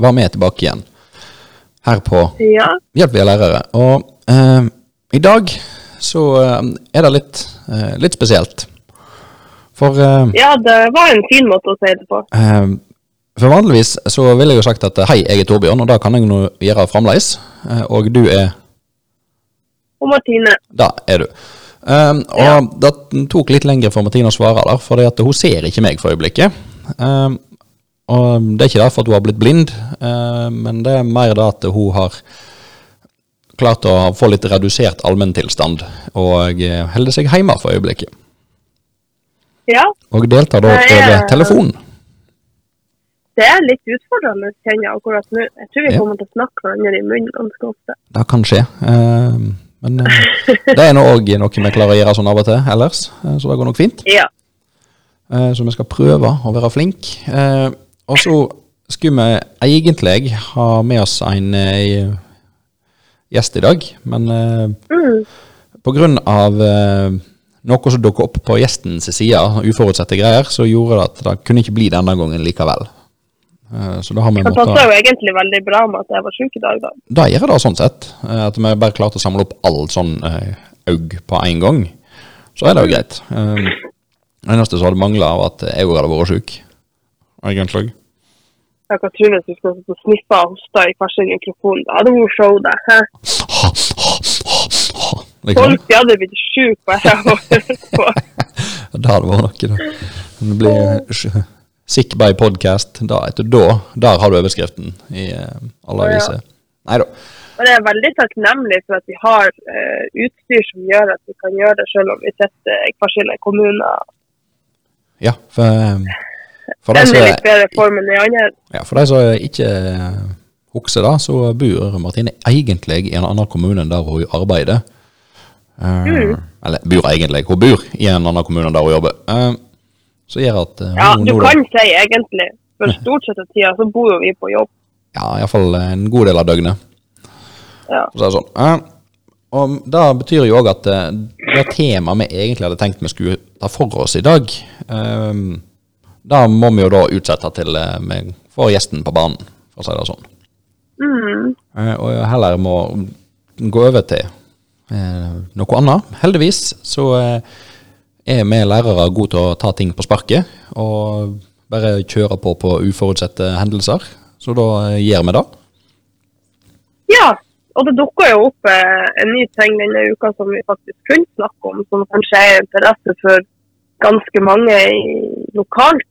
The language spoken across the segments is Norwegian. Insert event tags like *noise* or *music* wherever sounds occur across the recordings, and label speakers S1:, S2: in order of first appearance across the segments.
S1: Var med tilbake igjen. Her på
S2: Ja.
S1: Hjelp vi er lærere. Og eh, i dag så eh, er det litt, eh, litt spesielt. For, eh,
S2: ja, det var en fin måte å si det på.
S1: for vanligvis så ville jeg jo sagt at hei, jeg er Torbjørn, og det kan jeg nå gjøre fremdeles. Og du er
S2: Og Martine.
S1: Da er du. Um, og det tok litt lengre for Martine å svare der, for hun ser ikke meg for øyeblikket. Um, og det er ikke derfor at hun har blitt blind, um, men det er mer da at hun har klart å få litt redusert allmenntilstand, og eh, holder seg hjemme for øyeblikket.
S2: Ja,
S1: Og deltar da
S2: er-
S1: over telefon.
S2: det er litt utfordrende, kjenner jeg akkurat nå. Jeg tror vi kommer til å snakke hverandre i munnen ganske ofte.
S1: Det kan skje. Um, men eh, det er nå òg noe vi klarer å gjøre sånn av og til ellers, eh, så det går nok fint. *laughs*
S2: Ja.
S1: Eh, Så vi skal prøve å være flink. Og så skulle vi egentlig ha med oss en uh, gjest i dag, men uh,
S2: Mm.
S1: på grunn av eh, noe som dukket opp på gjestens side, uforutsette greier, så gjorde det at det kunne ikke bli denne gangen likevel. Så da har vi
S2: Det passer
S1: måttet
S2: jo egentlig veldig bra med at jeg var syk i dag, da.
S1: Da gjør det sånn sett. At vi bare klarte å samle opp all sånn aug på en gang. Så er det jo greit. Eh, Det eneste som hadde mangla, var at jeg òg hadde vært syk. Egentlig.
S2: Jeg kan tro at vi skal sitte og snippe og hoste i hver sin mikrofon. Da hadde hun show, det. Folk de hadde blitt sjuke på. *laughs*
S1: Det hadde vært noe, da. Det blir jo Sick by podcast. Da, etter da, der har du overskriften i eh, alle aviser. Nei da.
S2: Og det er veldig takknemlig for at vi har uh, utstyr som gjør at vi kan gjøre det selv om vi sitter i hver sin kommune.
S1: Ja, for, eh, for de
S2: Den er litt bedre form enn de andre.
S1: Ja, for de som ikke eh, husker det, så bor Martine egentlig i en annen kommune enn der hun arbeider. Mm. Eller bor egentlig, hun bor i en annen kommune enn der hun jobber. Eh, så gjør at eh,
S2: Ja, du kan si egentlig. For stort sett av tida så bor jo vi på jobb.
S1: Ja, iallfall en god del av døgnet.
S2: Ja.
S1: For å si det sånn. Eh, og det betyr jo òg at eh, det temaet vi egentlig hadde tenkt vi skulle ta for oss i dag, eh, det må vi jo da utsette til eh, vi får gjesten på banen, for å si det sånn.
S2: Mm.
S1: Eh, og heller må gå over til eh, noe annet. Heldigvis så er vi lærere gode til å ta ting på sparket, og bare kjøre på på uforutsette hendelser. Så da gjør vi det.
S2: ja. Og det dukker jo opp en ny ting denne uka som vi faktisk kunne snakke om, som kanskje er interesse for ganske mange lokalt.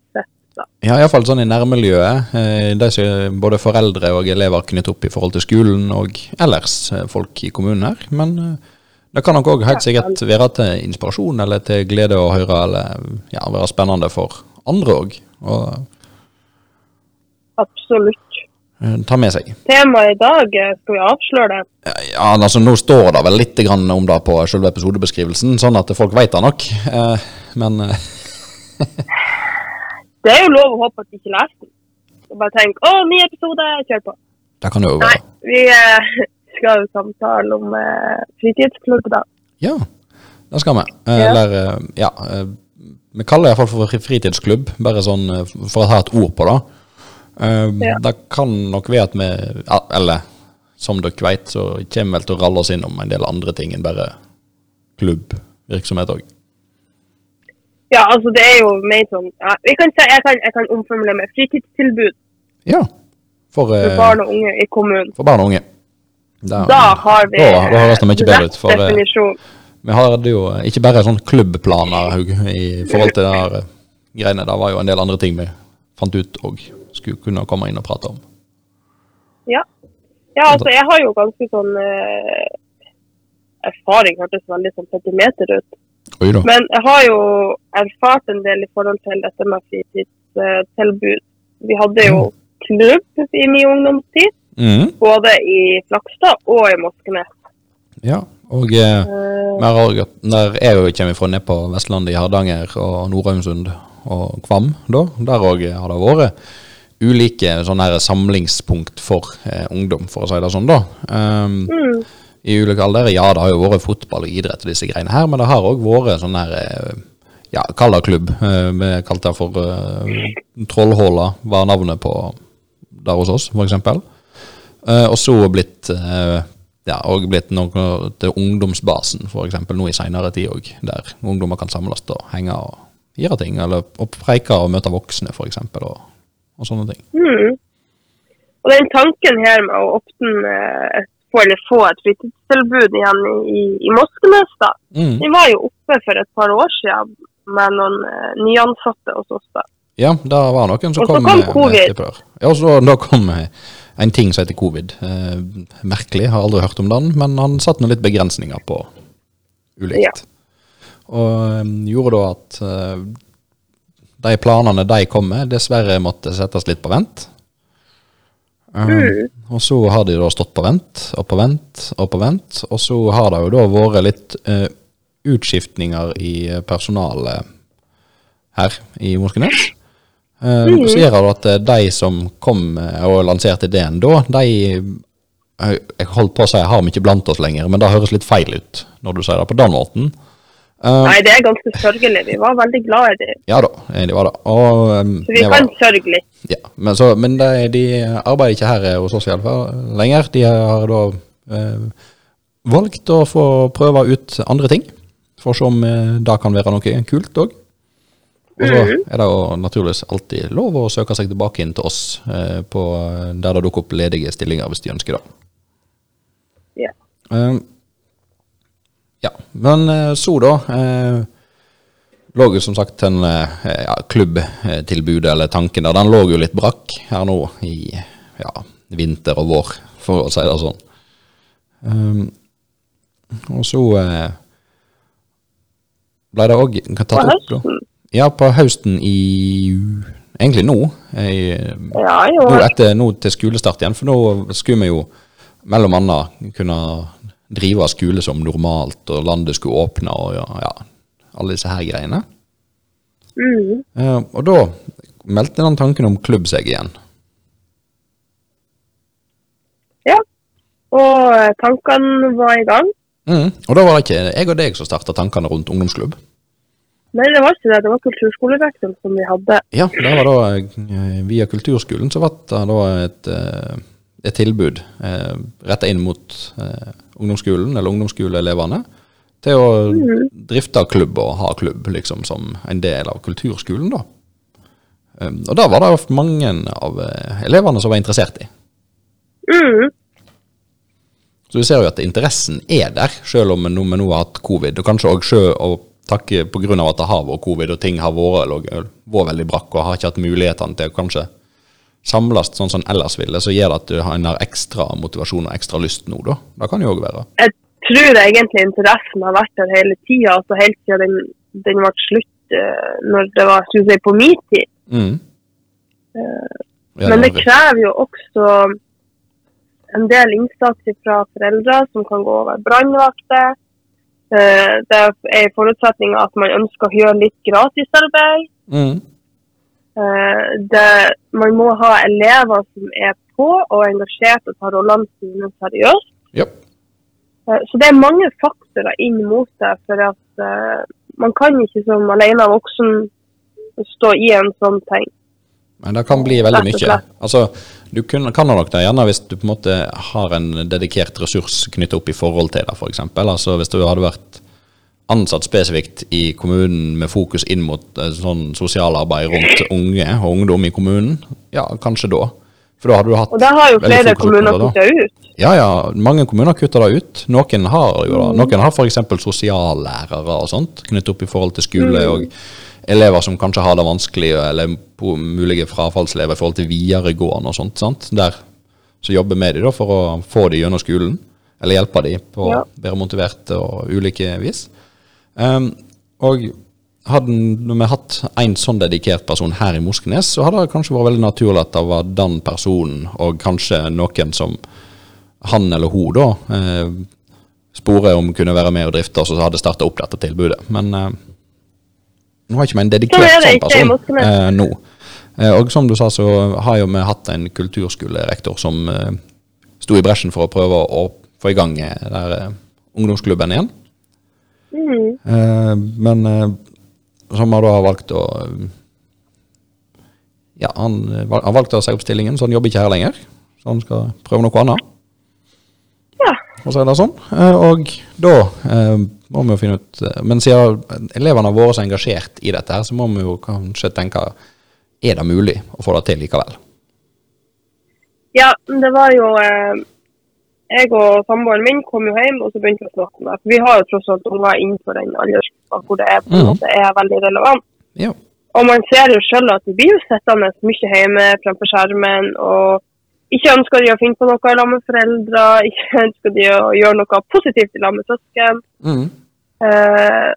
S2: Da.
S1: Ja, iallfall sånn i nærmiljøet. Eh, de som både foreldre og elever knytter opp i forhold til skolen og ellers eh, folk i kommunen her. Men eh, det kan nok òg helt sikkert være til inspirasjon eller til glede å høre, eller ja, være spennende for andre òg.
S2: Absolutt.
S1: ta med seg.
S2: Temaet i dag, skal vi avsløre det?
S1: Ja, altså Nå står det vel litt grann om det på selve episodebeskrivelsen, sånn at folk vet det nok. Men *laughs*
S2: Det er jo lov å håpe at de ikke leser den. Og bare tenk 'Å, ny episode, kjør på'.
S1: det kan jo være.
S2: Nei, vi eh, *laughs* skal jo samtale om eh, fritidsklubb, da.
S1: Ja, det skal vi. Eh,
S2: Ja.
S1: Eller, eh, ja eh, Vi kaller det iallfall for fritidsklubb, bare sånn eh, for å ha et ord på det.
S2: Ja.
S1: Det kan nok være at vi Eller som dere vet, så kommer vi vel til å ralle oss innom en del andre ting enn bare klubbvirksomhet òg.
S2: Ja, altså det er jo mer sånn ja, vi kan jeg, kan, jeg kan omformulere med fritidstilbud
S1: Ja. For,
S2: for
S1: eh,
S2: barn og unge i kommunen.
S1: for barn og unge. Da,
S2: Da har vi
S1: da, da høres det mye bedre ut. For, eh,
S2: definisjon.
S1: Vi hadde jo ikke bare sånn klubbplaner Haug, i forhold til det eh, greiene. Det var jo en del andre ting vi fant ut og skulle kunne komme inn og prate om.
S2: Ja. ja, altså jeg har jo ganske sånn eh, Erfaring hørtes veldig sånn petimeter ut. Men jeg har jo erfart en del i forhold til dette med fritidstilbud. Vi hadde jo klubb i min ungdomstid,
S1: mm.
S2: både i Flakstad og i Moskenes.
S1: Ja, og eh,
S2: Eh,
S1: der jeg jo kommer fra nede på Vestlandet, i Hardanger og Nord-Aumsund og Kvam, da, der òg har det vært ulike sånne her samlingspunkt for eh, ungdom, for å si det sånn, da. Um,
S2: mm,
S1: I ulike alder. Ja, det har jo vært fotball og idrett og disse greiene her, men det har òg vært sånn her eh, ja, kall det klubb. Eh, Vi kalte det for uh, Trollhåla, var navnet på der hos oss, f.eks. Uh, og så blitt uh, ja, og blitt noe til ungdomsbasen, f.eks. nå i seinere tid òg, der ungdommer kan samles og henge og gjøre ting, eller preike og møte voksne, f.eks., og, og sånne ting.
S2: Mm. Og den tanken her med å åpne et få, eller få et fritidstilbud igjen i, i Moskenes, da. Mm. Vi var jo oppe for et par år siden med noen uh, nyansatte hos oss. da.
S1: Ja, det var noen som
S2: og
S1: kom,
S2: kom covid.
S1: Ja, så da kom en ting som heter covid. Eh, merkelig, har aldri hørt om den, men han satte noen litt begrensninger på ulikt. Ja. Og um, gjorde da at uh, de planene de kom med, dessverre måtte settes litt på vent. Um, mm. Og så har de da stått på vent og på vent og på vent, og så har det jo da vært litt uh, utskiftninger i personalet her i Moskenes. Uh, mm. Så gjør det at eh, de som kom eh, og lanserte ideen da, de Jeg holdt på å si har vi ikke blant oss lenger, men det høres litt feil ut når du sier det på den måten.
S2: Uh, Nei, det er ganske sørgelig. Vi var veldig glad i dem.
S1: Ja da, de var det. Og, um,
S2: så vi kan sørge litt.
S1: Ja, men, så, men de, de, arbeider ikke her hos oss i alle fall lenger. De har da uh, valgt å få prøve ut andre ting, for å se om det kan være noe kult òg. Og så mhm. er det jo naturligvis alltid lov å søke seg tilbake inn til oss eh, på, der det dukker opp ledige stillinger hvis de ønsker det.
S2: Ja.
S1: Uh, ja. Men så, da. Eh, lå jo som sagt en ja, klubbtilbud, eller tanken der, den lå jo litt brakk her nå i ja, vinter og vår, for å si det sånn. Um, og så ble det òg tatt opp, da. Ja, på høsten i Egentlig nå. I,
S2: ja.
S1: Nå, etter, nå til skolestart igjen, for nå skulle vi jo mellom annet kunne drive skole som normalt, og landet skulle åpne, og ja, alle disse her greiene.
S2: Mm.
S1: Uh, og da meldte den tanken om klubb seg igjen.
S2: Ja, og tankene var i gang.
S1: Mm. Og da var det ikke jeg og deg som starta tankene rundt ungdomsklubb.
S2: Nei, det var ikke det. Det var kulturskolerektoren som vi hadde.
S1: Ja, det var da eh, via kulturskolen så ble det da et, eh, et tilbud eh, retta inn mot eh, ungdomsskolen, eller ungdomsskoleelevene, til å drifte klubb og ha klubb liksom som en del av kulturskolen. da. Um, og da var det mange av eh, elevene som var interessert i.
S2: Mm.
S1: Så vi ser jo at interessen er der, selv om vi nå, nå har hatt covid. Og kanskje òg takke pga. at det har vært covid og ting har vært, vært veldig brakk og har ikke hatt mulighetene til å kanskje samles sånn som ellers ville, så gjør det at du har ekstra motivasjon og ekstra lyst nå, da. Det kan jo òg være.
S2: Jeg tror egentlig interessen har vært der hele tida, altså helt siden den, den ble slutt uh, når det var si, på min tid.
S1: Mm.
S2: Ja, men det krever jo også en del innsats fra foreldre som kan gå over brannvakter Eh, det er en forutsetning at man ønsker å gjøre litt gratisarbeid.
S1: Mm.
S2: Eh, det, man må ha elever som er på og engasjert og tar rollene sine seriøst.
S1: Yep.
S2: Eh, så det er mange faktorer inn mot det. For at uh, man kan ikke som alene voksen stå i en sånn ting.
S1: Men det kan bli veldig mye. Altså, du kan, kan nok det gjerne hvis du på en måte har en dedikert ressurs knyttet opp i forhold til det, f.eks. Altså, hvis du hadde vært ansatt spesifikt i kommunen med fokus inn mot eh, sånn sosialarbeid rundt unge og ungdom i kommunen, ja, kanskje da. For da hadde du hatt
S2: Og da har jo flere kommuner kutta ut.
S1: Ja, ja. Mange kommuner kutter det ut. Noen har jo det. Noen har f.eks. sosiallærere og sånt knyttet opp i forhold til skole. Mm. og elever som kanskje har det vanskelig, eller mulige frafallselever i forhold til videregående og sånt. sant? Der så jobber med dem for å få dem gjennom skolen, eller hjelpe dem på ja. bedre motiverte og ulike vis. Um, og hadde vi hatt en sånn dedikert person her i Moskenes, så hadde det kanskje vært veldig naturlig at det var den personen, og kanskje noen som han eller hun da eh, sporer om kunne være med og drifte, og så hadde starta opp dette tilbudet. Men eh, nå har ikke vi en dedikert sånn person eh, nå. Eh, og som du sa, så har jo vi hatt en kulturskolerektor som eh, sto i bresjen for å prøve å få i gang eh, der, eh, ungdomsklubben igjen.
S2: Mm.
S1: Eh, men som har da valgt å ja, han, har han valgte seg opp stillingen, så han jobber ikke her lenger. Så han skal prøve noe annet,
S2: Ja.
S1: Og så er det sånn. Eh, Og da eh, må vi jo finne ut eh, Men siden elevene har vært så engasjert i dette, her, så må vi jo kanskje tenke er det mulig å få det til likevel.
S2: Ja, det var jo eh, Jeg og samboeren min kom jo hjem, og så begynte vi å snakke om det. Vi har jo tross alt unger innenfor den aldersgruppa hvor det er, på en
S1: Mhm.
S2: måte er veldig relevant.
S1: Ja.
S2: Og man ser jo sjøl at de blir jo sittende mye hjemme fremfor skjermen. og ikke ønsker de å finne på noe lag med foreldre, *laughs* ikke ønsker de å gjøre noe positivt i lag med søsken.
S1: Mm.
S2: Eh,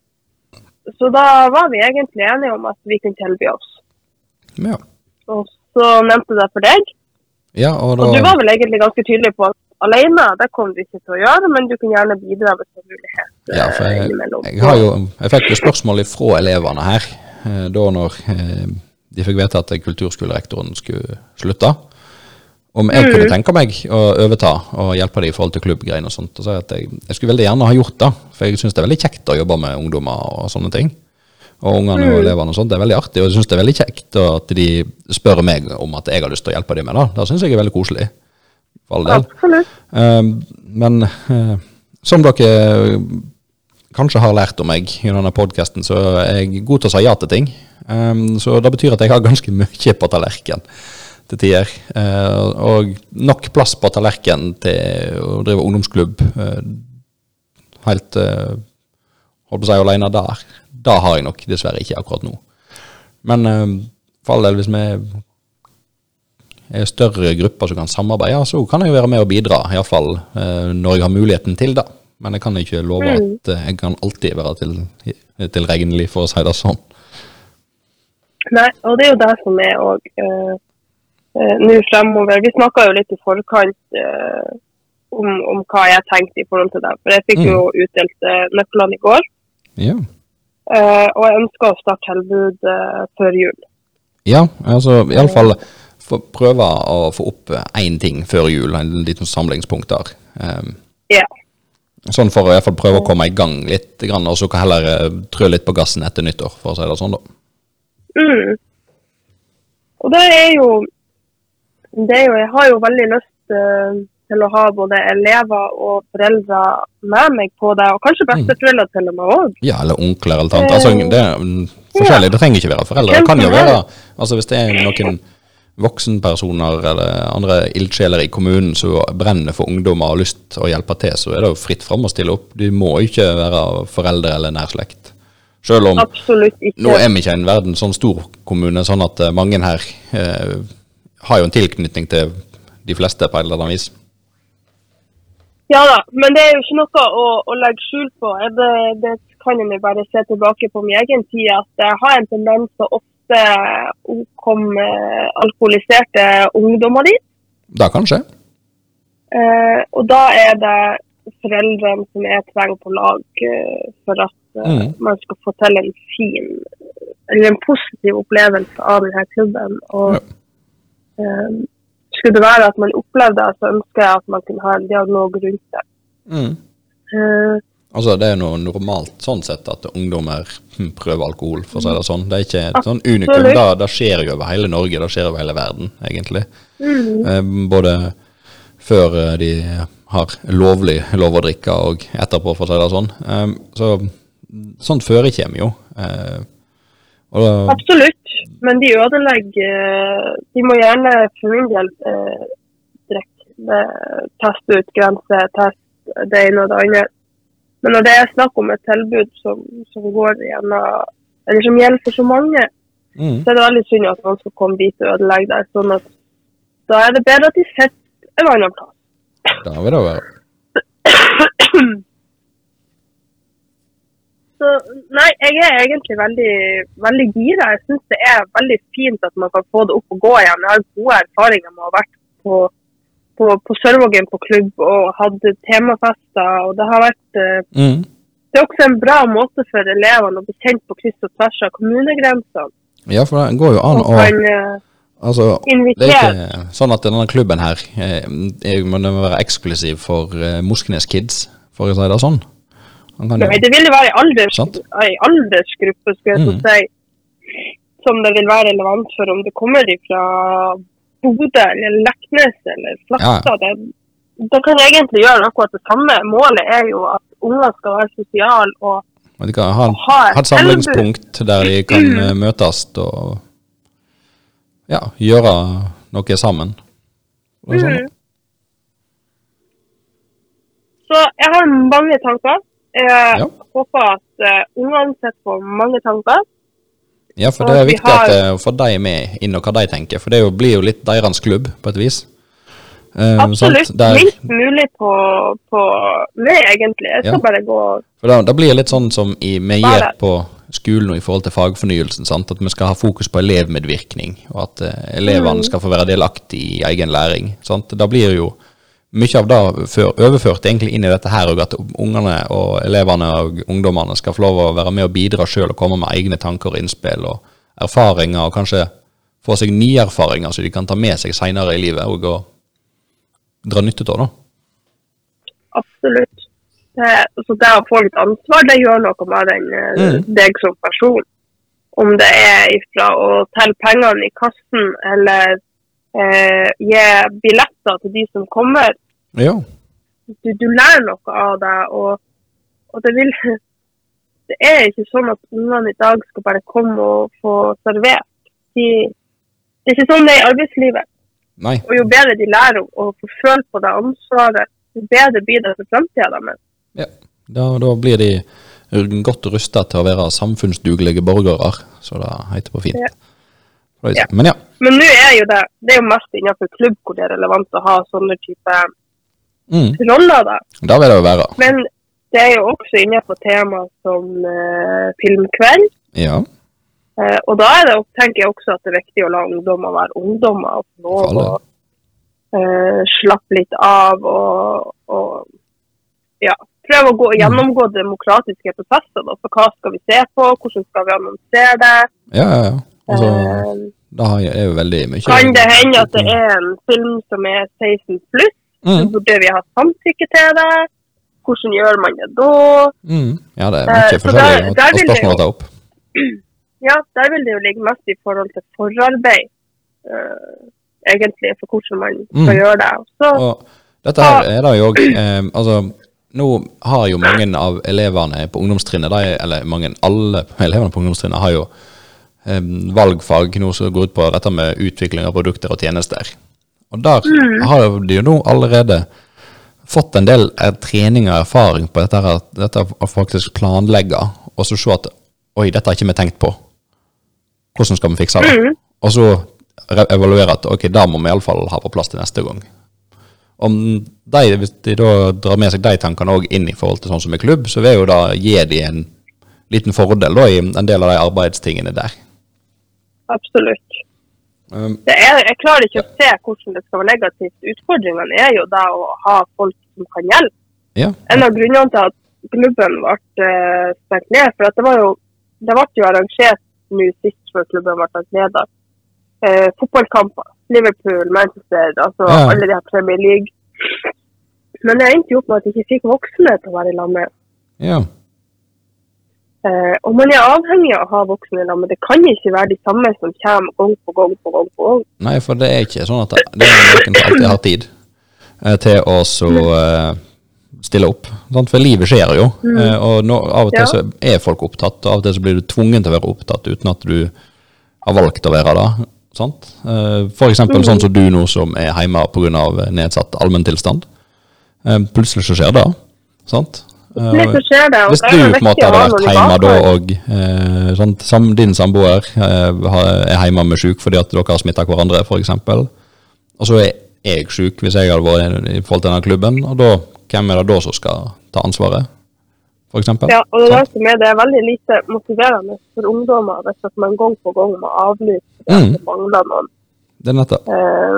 S2: så da var vi egentlig enige om at vi kunne tilby oss.
S1: ja.
S2: Og så nevnte jeg det for deg,
S1: ja og
S2: og du var vel egentlig ganske tydelig på at alene, det kommer du ikke til å gjøre, men du kan gjerne bidra hvis du har mulighet
S1: Ja, for
S2: eh,
S1: jeg, jeg, har jo, jeg fikk jo spørsmål fra elevene her, eh, da når eh, de fikk vite at kulturskolerektoren skulle slutte. Om jeg kunne tenke meg å overta og hjelpe dem i forhold til klubbgreiene og sånt. Og så at jeg, jeg skulle veldig gjerne ha gjort det, for jeg syns det er veldig kjekt å jobbe med ungdommer og sånne ting. Og ungene og elevene og sånt. Det er veldig artig, og jeg syns det er veldig kjekt at de spør meg om at jeg har lyst til å hjelpe dem med det. Det syns jeg er veldig koselig. For all del.
S2: Absolutt.
S1: Eh, men eh, som dere kanskje har lært om meg i denne podkasten, så er jeg god til å si ja til ting. Eh, så det betyr at jeg har ganske mye på tallerken til tider. Eh, og nok plass på tallerken til å drive ungdomsklubb eh, helt uh, holdt på å si alene der. Det har jeg nok dessverre ikke akkurat nå. Men eh, for all del, hvis vi større grupper som kan samarbeide, så kan jeg være med og bidra, iallfall eh, når jeg har muligheten til det. Men jeg kan ikke love at eh, jeg kan alltid være til, tilregnelig, for å si det sånn.
S2: Nei, og det er jo det som er òg uh, nå fremover. Vi snakka jo litt i forkant eh, om, om hva jeg tenkte i forhold til det. For jeg fikk jo utdelt eh, nøklene i går.
S1: Ja.
S2: eh, og jeg ønsker å starte tilbud eh, før jul.
S1: ja, altså iallfall prøve å få opp én ting før jul, en liten samlingspunkt der. Um,
S2: Ja.
S1: sånn for å i hvert fall prøve å komme i gang litt, og så kan heller eh, trø litt på gassen etter nyttår, for å si det sånn, da.
S2: Mm. Og det er jo det er jo, Jeg har jo veldig lyst uh, til å ha både elever og foreldre med meg på det, og kanskje besteforeldre til og med òg.
S1: Ja, eller onkler eller tante. Altså, det er mm, forskjellig. Det trenger ikke være foreldre. Det kan jo være altså Hvis det er noen voksenpersoner eller andre ildsjeler i kommunen som brenner for ungdommer og har lyst til å hjelpe til, så er det jo fritt fram å stille opp. Du må ikke være foreldre eller nær slekt. Selv om nå er vi ikke en verden sånn stor kommune, sånn at eh, mange her eh, har jo en tilknytning til de fleste på et eller annet vis.
S2: Ja da, men det er jo ikke noe å, å legge skjul på. Det, det kan en jo bare se tilbake på min egen tid, at jeg har en tendens til å ofte komme alkoholiserte ungdommer dit.
S1: Det kan skje.
S2: Eh, og da er det foreldrene som jeg trenger på lag eh, for at eh,
S1: Mm.
S2: man skal få til en fin, eller en positiv opplevelse av denne klubben. Og eh, skulle det være at man opplevde det, så ønsker jeg at man kunne ha en dialog rundt det.
S1: Mm. Altså, Det er noe normalt sånn sett at ungdommer hm, prøver alkohol, for å si det sånn. Det er ikke et sånn unikum. Det, det skjer jo over hele Norge, det skjer over hele verden, egentlig.
S2: mm,
S1: Eh, både før eh, de har lovlig lov å drikke, og etterpå, for å si det sånn. Eh, så sånt forekommer jo. Da,
S2: absolutt. Men de ødelegger De må gjerne for min del eh, drikke. Teste ut grenser, teste det ene og det andre. Men når det er snakk om et tilbud som, som går gjennom eller som gjelder for så mange,
S1: mm,
S2: så er det veldig synd at man skal komme dit og ødelegge det. Sånn at da er det bedre at de sitter en annen plass.
S1: da vil det være. *clears throat*
S2: Så nei, jeg er egentlig veldig, veldig gira. Jeg syns det er veldig fint at man kan få det opp og gå igjen. Jeg har gode erfaringer med å ha vært på, på, på Sørvågen på klubb og hadde temafester. Og det har vært eh,
S1: Mm.
S2: Det er også en bra måte for elevene å bli kjent på kryss og tvers av kommunegrensene.
S1: Ja, for det går jo an å
S2: eh,
S1: Altså, det er ikke sånn at denne klubben her eh, må være eksklusiv for eh, Moskenes Kids, for å si det sånn. Jo,
S2: Nei, det vil være ei alders, aldersgruppe, skulle jeg
S1: Mm.
S2: så si. som det vil være relevant for om det kommer fra Bodø eller Leknes eller Flakstad. Ja. De kan egentlig gjøre akkurat det samme. Målet er jo at unger skal være sosiale og
S1: Og de kan ha,
S2: ha
S1: ha et samlingspunkt der de kan *clears throat* eh, møtes og ja, gjøre noe sammen. Og sånn.
S2: Mhm. Så jeg har mange tanker. Jeg
S1: Ja.
S2: håper at uh, ungene sitter på mange tanker.
S1: Ja, for det er viktig
S2: har-
S1: at få de med inn og hva de tenker, for det jo, blir jo litt deres klubb, på et vis. Eh,
S2: Absolutt.
S1: Der,
S2: Minst mulig på, på meg, egentlig. Jeg skal
S1: Ja.
S2: bare gå
S1: for da, da blir det litt sånn som i, vi gjør på skolen og i forhold til fagfornyelsen, sant? at vi skal ha fokus på elevmedvirkning, og at uh, elevene
S2: Mm.
S1: skal få være delaktige i egen læring. Sant? Da blir jo mye av det før, overført egentlig inn i dette her, og at ungene og elevene og ungdommene skal få lov å være med og bidra sjøl og komme med egne tanker og innspill og erfaringer, og kanskje få seg nye erfaringer så de kan ta med seg seinere i livet og, og dra nytte av. da.
S2: Absolutt. Det, så det å få litt ansvar, det gjør noe med den, eh,
S1: Mm.
S2: deg som person. Om det er ifra å telle pengene i kassen, eller eh, gi billetter til de som kommer.
S1: Ja.
S2: Du, du lærer noe av det, og, og det vil *laughs* Det er ikke sånn at ungene i dag skal bare komme og få servert. De, det er ikke sånn det er i arbeidslivet.
S1: Nei.
S2: Og jo bedre de lærer å få føle på det ansvaret, jo bedre blir det for framtida deres.
S1: Ja. Da, da blir de godt rusta til å være samfunnsdugelige borgere, så det heter på fint.
S2: Ja.
S1: Ja. Men ja.
S2: Men nå er jo det det er jo mest innenfor klubb hvor det er relevant å ha sånne type
S1: Mm,
S2: roller. da.
S1: da vil det jo være.
S2: Men det er jo også innenfor tema som uh, filmkveld.
S1: Ja.
S2: Uh, og da det, tenker jeg også at det er viktig å la ungdommer være ungdommer og få lov
S1: For
S2: å eh, slappe litt av og, og ja, prøve å gå, gjennomgå demokratiske prosesser. Da. Så hva skal vi se på, hvordan skal vi annonsere det?
S1: Ja, ja, ja. Altså, da er jo veldig mye
S2: kan det hende at det er en film som er 16 pluss? Så
S1: mm,
S2: burde vi ha samtykke til det? Hvordan gjør man det da?
S1: mm. Ja, det er
S2: Eh,
S1: mye forskjellig å- spørsmål å ta opp. *clears throat*
S2: Ja, der vil det jo ligge mest i forhold til forarbeid, uh, egentlig, for hvordan man skal
S1: Mm.
S2: gjøre det. Så,
S1: Og dette her er det jo òg eh, Altså, nå har jo mange av elevene på ungdomstrinnet, de, eller mange, alle elevene på ungdomstrinnet har jo valgfag nå som går ut på dette med utvikling av produkter og tjenester. Og der har de jo nå allerede fått en del eh, trening og erfaring på dette, her, dette å faktisk planlegge, og så se at oi, dette har ikke vi tenkt på. Hvordan skal vi fikse det? Og så evaluere at ok, da må vi iallfall ha på plass til neste gang. Om de, Hvis de da drar med seg de tankene òg inn i forhold til sånn som i klubb, så vil jo da gi de en liten fordel da i en del av de arbeidstingene der.
S2: Absolutt.
S1: Um,
S2: Det er, jeg klarer ikke å se hvordan det skal være negativt. Utfordringene er jo det å ha folk som kan hjelpe.
S1: ja.
S2: En av grunnene til at klubben ble uh, stengt ned, for det var jo det ble jo arrangert nå sist før klubben ble lagt ned, da. Eh, fotballkamper. Liverpool, Manchester, altså
S1: Ja.
S2: alle de her Premier League. Men det endte jo opp med at de ikke fikk voksne til å være i lag med. Eh, og man er avhengig av å ha voksne lag, men det kan ikke være de samme som kommer gang på gang på gang. på gang.
S1: Nei, for det er ikke sånn at det, det er noen som alltid har tid eh, til å så eh, stille opp. Sant? For livet skjer jo, eh, og nå, av og til
S2: Ja.
S1: så er folk opptatt, og av og til så blir du tvungen til å være opptatt uten at du har valgt å være det. Sant? Eh, for eksempel sånn som du nå som er hjemme pga. nedsatt allmenntilstand. Eh, plutselig så skjer det. Sant? Eh,
S2: Litt skjer det,
S1: hvis du på en måte hadde vært hjemme da og sånn, din samboer eh, er hjemme med syk fordi at dere har smitta hverandre, f.eks. Og så er jeg syk hvis jeg hadde vært i forhold til denne klubben, og da, hvem er det da som skal ta ansvaret, f.eks.?
S2: Ja, og det, er det, som er, det er veldig lite motiverende for ungdommer hvis man gang på gang må avlyse fordi
S1: Mm.
S2: det mangler noen.
S1: Det er nettopp.
S2: Eh,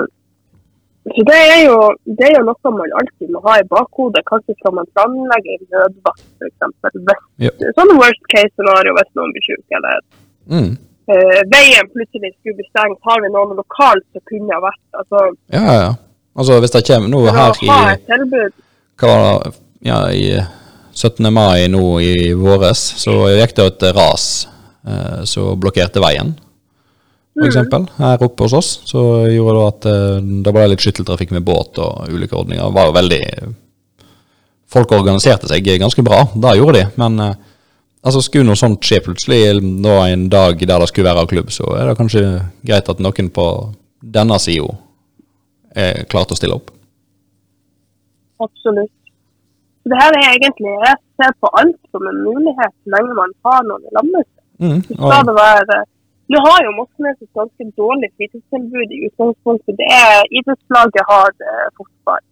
S2: så det er, jo, det er jo noe man alltid må ha i bakhodet. Kanskje skal man planlegge en nødvakt, f.eks.
S1: Ja.
S2: Sånn worst case scenario hvis noen blir syk, eller
S1: Mm.
S2: uh, veien plutselig skulle bli stengt. Har vi noen lokalt som kunne vært altså,
S1: Ja, ja, ja. Altså, hvis det kommer
S2: noe
S1: her i hva var det, ja, i 17. mai nå i våres, så gikk det et ras uh, som blokkerte veien. For eksempel, her oppe hos oss. Så gjorde det at eh, det ble litt skytteltrafikk med båt og ulike ordninger. Det var jo veldig Folk organiserte seg ganske bra, det gjorde de. Men eh, altså, skulle noe sånt skje plutselig nå en dag der det skulle være klubb, så er det kanskje greit at noen på denne sida er klar til å stille opp.
S2: Absolutt. Det her er egentlig Jeg ser på alt som en mulighet så lenge man har noen i landet.
S1: Mm,
S2: og... skal det være Nå har jo Moskenes et ganske dårlig fritidstilbud i utgangspunktet. Det er Idrettslaget har det fotball.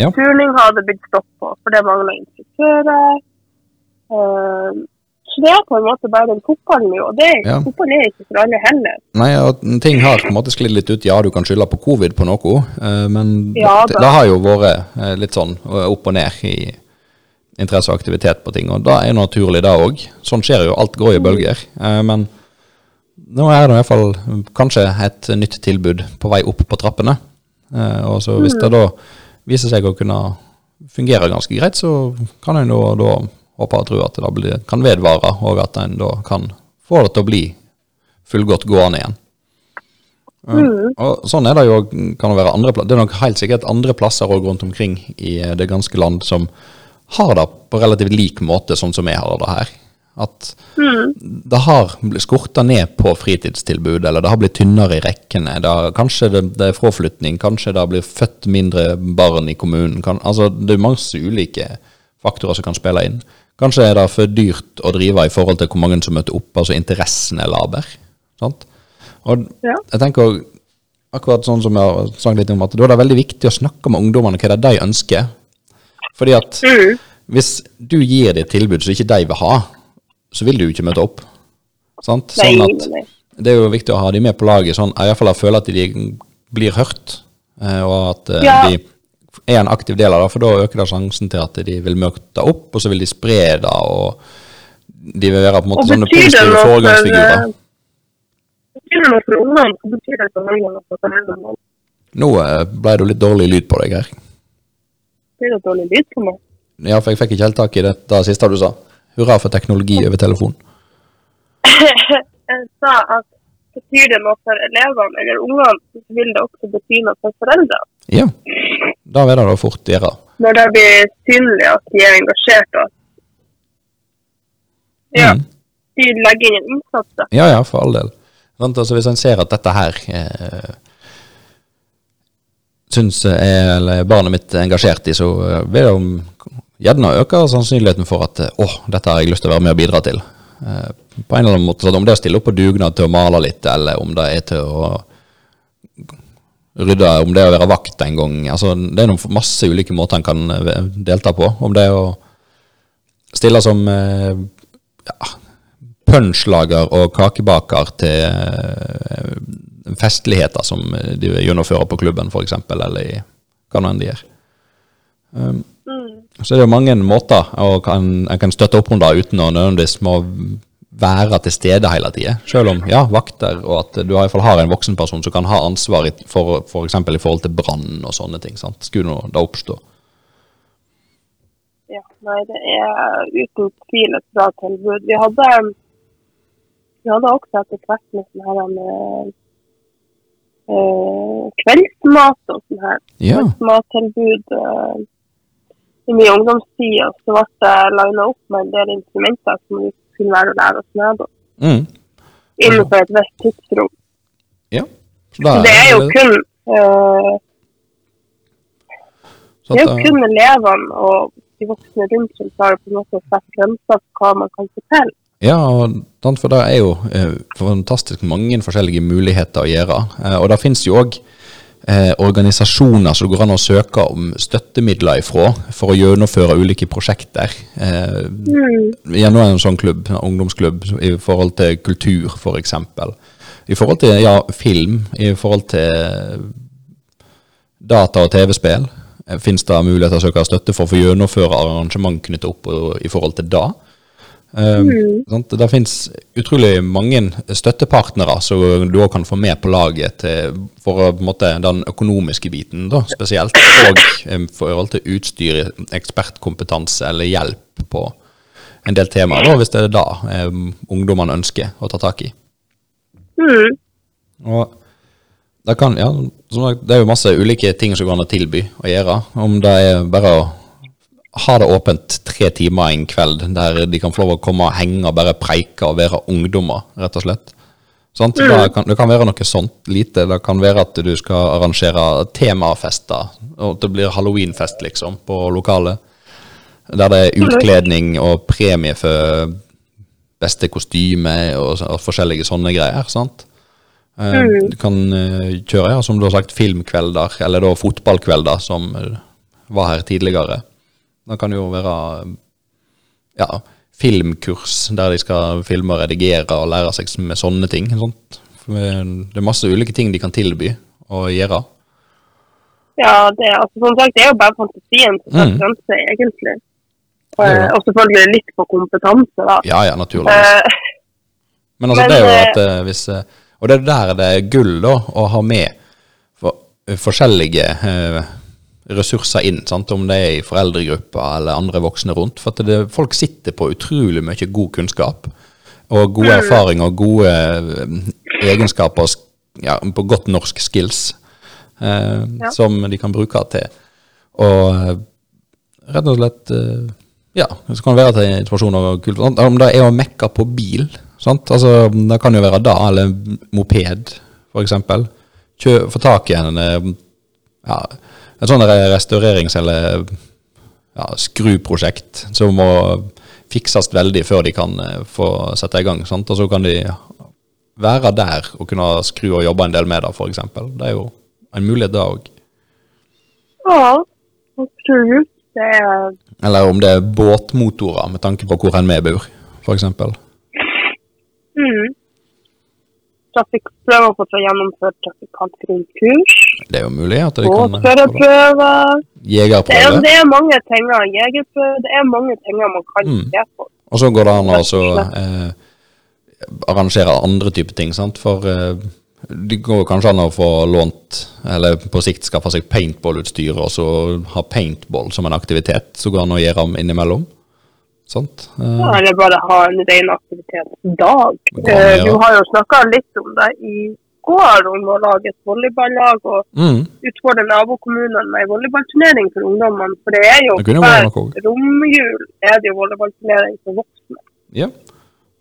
S1: Ja.
S2: Turning har det blitt stopp på, for det mangler instruktører. Uh, så det er på en måte bare den fotballen nå, og det,
S1: Ja.
S2: fotball er ikke for alle heller.
S1: Nei, og ting har på en måte sklidd litt ut. Ja, du kan skylde på covid på noe, uh, men
S2: Ja,
S1: det, det har jo vært eh, litt sånn eh, opp og ned i interesse og aktivitet på ting, og da er det naturlig det òg. Sånn skjer jo, alt går i bølger. Eh, Men nå er det i hvert fall kanskje et nytt tilbud på vei opp på trappene. Eh, Og så hvis det da viser seg å kunne fungere ganske greit, så kan en da, da håpe og tro at det blir, kan vedvare, og at en da kan få det til å bli fullgodt gående igjen.
S2: Mm.
S1: Og sånn er det jo, kan det være andre plasser. Det er nok helt sikkert andre plasser rundt omkring i det ganske land som har det på relativt lik måte sånn som vi har det her. At det har blitt skorta ned på fritidstilbud, eller det har blitt tynnere i rekkene. Det har, kanskje det, det er fraflytning, kanskje det har blitt født mindre barn i kommunen. Kan, altså, det er masse ulike faktorer som kan spille inn. Kanskje er det for dyrt å drive i forhold til hvor mange som møter opp, altså interessen er laber. Sant? Og
S2: Ja.
S1: jeg tenker akkurat sånn som jeg har snakket litt om, at da er det veldig viktig å snakke med ungdommene hva det er de ønsker. Fordi at
S2: Mm.
S1: hvis du gir dem et tilbud som ikke de vil ha, så vil du jo ikke møte opp. Sant? Sånn at det er jo viktig å ha dem med på laget, sånn, i hvert fall føle at de blir hørt, eh, og at eh,
S2: Ja.
S1: de er en aktiv del av det, for da øker det sjansen til at de vil møte opp, og så vil de spre det, og de vil være på en måte sånne positive
S2: for
S1: foregangsfigurer.
S2: eh, Betyr det noe for ungene, betyr det selvfølgelig noe for foreldrene.
S1: Nå ble det litt dårlig lyd på deg her.
S2: Blir det dårlig lyd på meg?
S1: Ja, for jeg fikk ikke helt tak i det, det siste du sa. Hurra for teknologi over telefon.
S2: Jeg sa at betyr det noe for elevene eller ungene, så vil det også bety noe for foreldrene.
S1: Ja, da vil det da fort gjøre.
S2: Når det blir synlig at de er engasjert og ja,
S1: Mm.
S2: de legger inn en innsats. da.
S1: Ja, ja, for all del. Altså, hvis en ser at dette her eh, syns jeg, eller barnet mitt er engasjert i, så eh, vil det jo gjerne øker sannsynligheten for at å, åh, dette har jeg lyst til å være med og bidra til. Eh, på en eller annen måte, Om det er å stille opp på dugnad til å male litt, eller om det er til å rydde, om det er å være vakt en gang altså Det er noen masse ulike måter en kan eh, delta på. Om det er å stille som eh, ja, punsjlager og kakebaker til eh, festligheter som de gjennomfører på klubben, f.eks., eller i hva nå enn de gjør. Um, Så er det jo mange måter å kan, en kan støtte opp under uten å nødvendigvis må være til stede hele tida. Selv om, ja, vakter, og at du i fall har en voksenperson som kan ha ansvar for f.eks. For i forhold til brann og sånne ting. sant? Skulle nå det oppstå.
S2: Ja, nei, det er uten tvil et bra tilbud. Vi hadde, vi hadde også etter hvert med sånn her med eh, kveldsmat og sånn her.
S1: Ja.
S2: Kveldsmattilbud i min ungdomstid. Og så ble det lina opp med en del instrumenter som vi kunne være å lære oss med om.
S1: Mm.
S2: Innenfor et visst tidsrom.
S1: ja. Så
S2: det er jo kun
S1: øh,
S2: Det er jo
S1: eh,
S2: kun elevene og de voksne rundt som klarer på en måte å sette grenser for hva man kan fortelle.
S1: Ja, og for det er jo eh, fantastisk mange forskjellige muligheter å gjøre. Og det finnes jo òg eh, organisasjoner som det går an å søke om støttemidler ifra for å gjennomføre ulike prosjekter. Eh, Gjennom en sånn klubb, en ungdomsklubb, i forhold til kultur f.eks. I forhold til ja, film, i forhold til data- og TV-spill. Eh, Finnes det mulighet til å søke støtte for å få gjennomføre arrangement knyttet opp i forhold til det? Um, sant? Det finnes utrolig mange støttepartnere som du også kan få med på laget til, for måte, den økonomiske biten da, spesielt, og um, for forhold til utstyr, ekspertkompetanse eller hjelp på en del temaer, da, hvis det er det um, ungdommene ønsker å ta tak i.
S2: Mm.
S1: Og det, kan, ja, det er jo masse ulike ting som går an å tilby å gjøre. Om det er bare å ha det åpent tre timer en kveld, der de kan få lov å komme og henge og bare preike og være ungdommer, rett og slett. Det, kan, det kan være noe sånt lite. Det kan være at du skal arrangere temafester, og at det blir halloweenfest, liksom, på lokalet. Der det er utkledning og premie for beste kostyme og, og forskjellige sånne greier. sant? Eh,
S2: Mm.
S1: Du kan eh, kjøre, ja, som du har sagt, filmkvelder, eller da fotballkvelder, som eh, var her tidligere. Det kan jo være ja, filmkurs der de skal filme og redigere og lære seg med sånne ting. Sånt. Det er masse ulike ting de kan tilby og gjøre.
S2: Ja, det, altså, som sagt, det er jo bare fantasien som setter
S1: Mm.
S2: grenser, egentlig.
S1: Og,
S2: Eh, og selvfølgelig litt på kompetanse, da.
S1: Ja, ja, naturligvis.
S2: Eh,
S1: Men altså,
S2: Men,
S1: det er jo
S2: eh,
S1: at hvis Og det er der det er gull, da, å ha med for, forskjellige ressurser inn. Sant? Om det er i foreldregrupper eller andre voksne rundt. For at det, folk sitter på utrolig mye god kunnskap. Og gode
S2: Mm.
S1: erfaringer og gode eh, egenskaper, ja, på godt norsk skills, eh,
S2: Ja.
S1: som de kan bruke til. Og eh, rett og slett eh, Ja, så kan det være til situasjoner kult. Om det er å mekke på bil. Sant? Altså, det kan jo være da, eller moped. Kjø, få tak i en ja, et sånt restaurerings- eller ja, skruprosjekt som må fikses veldig før de kan eh, få sette i gang. Sant? Og så kan de være der og kunne skru og jobbe en del med det, eksempel. Det er jo en mulighet da òg.
S2: ja, absolutt. Det er
S1: Eller om det er båtmotorer, med tanke på hvor en vi bor, eksempel.
S2: mm. Trafikk, prøve å få gjennomført trafikantgrunnkurs.
S1: Det er jo mulig at de kan det.
S2: Båtførerprøve. Det
S1: Jegerprøve.
S2: det er mange ting. Jegerprøve. Det er mange ting man kan
S1: Mm.
S2: se på.
S1: Og så går det an å altså, eh, arrangere andre typer ting, sant. For eh, det går kanskje an å få lånt, eller på sikt skaffe seg paintballutstyr, og så ha paintball som en aktivitet som går an å gjøre innimellom. Sant? Eh,
S2: Ja, eller bare ha en ren aktivitetsdag. Eh. Du har jo snakka litt om det i går, om å lage et volleyballag og
S1: mm,
S2: utfordre nabokommunene med volleyballturnering for ungdommene. For det er jo hver romjul er det jo volleyballturnering for voksne.
S1: ja.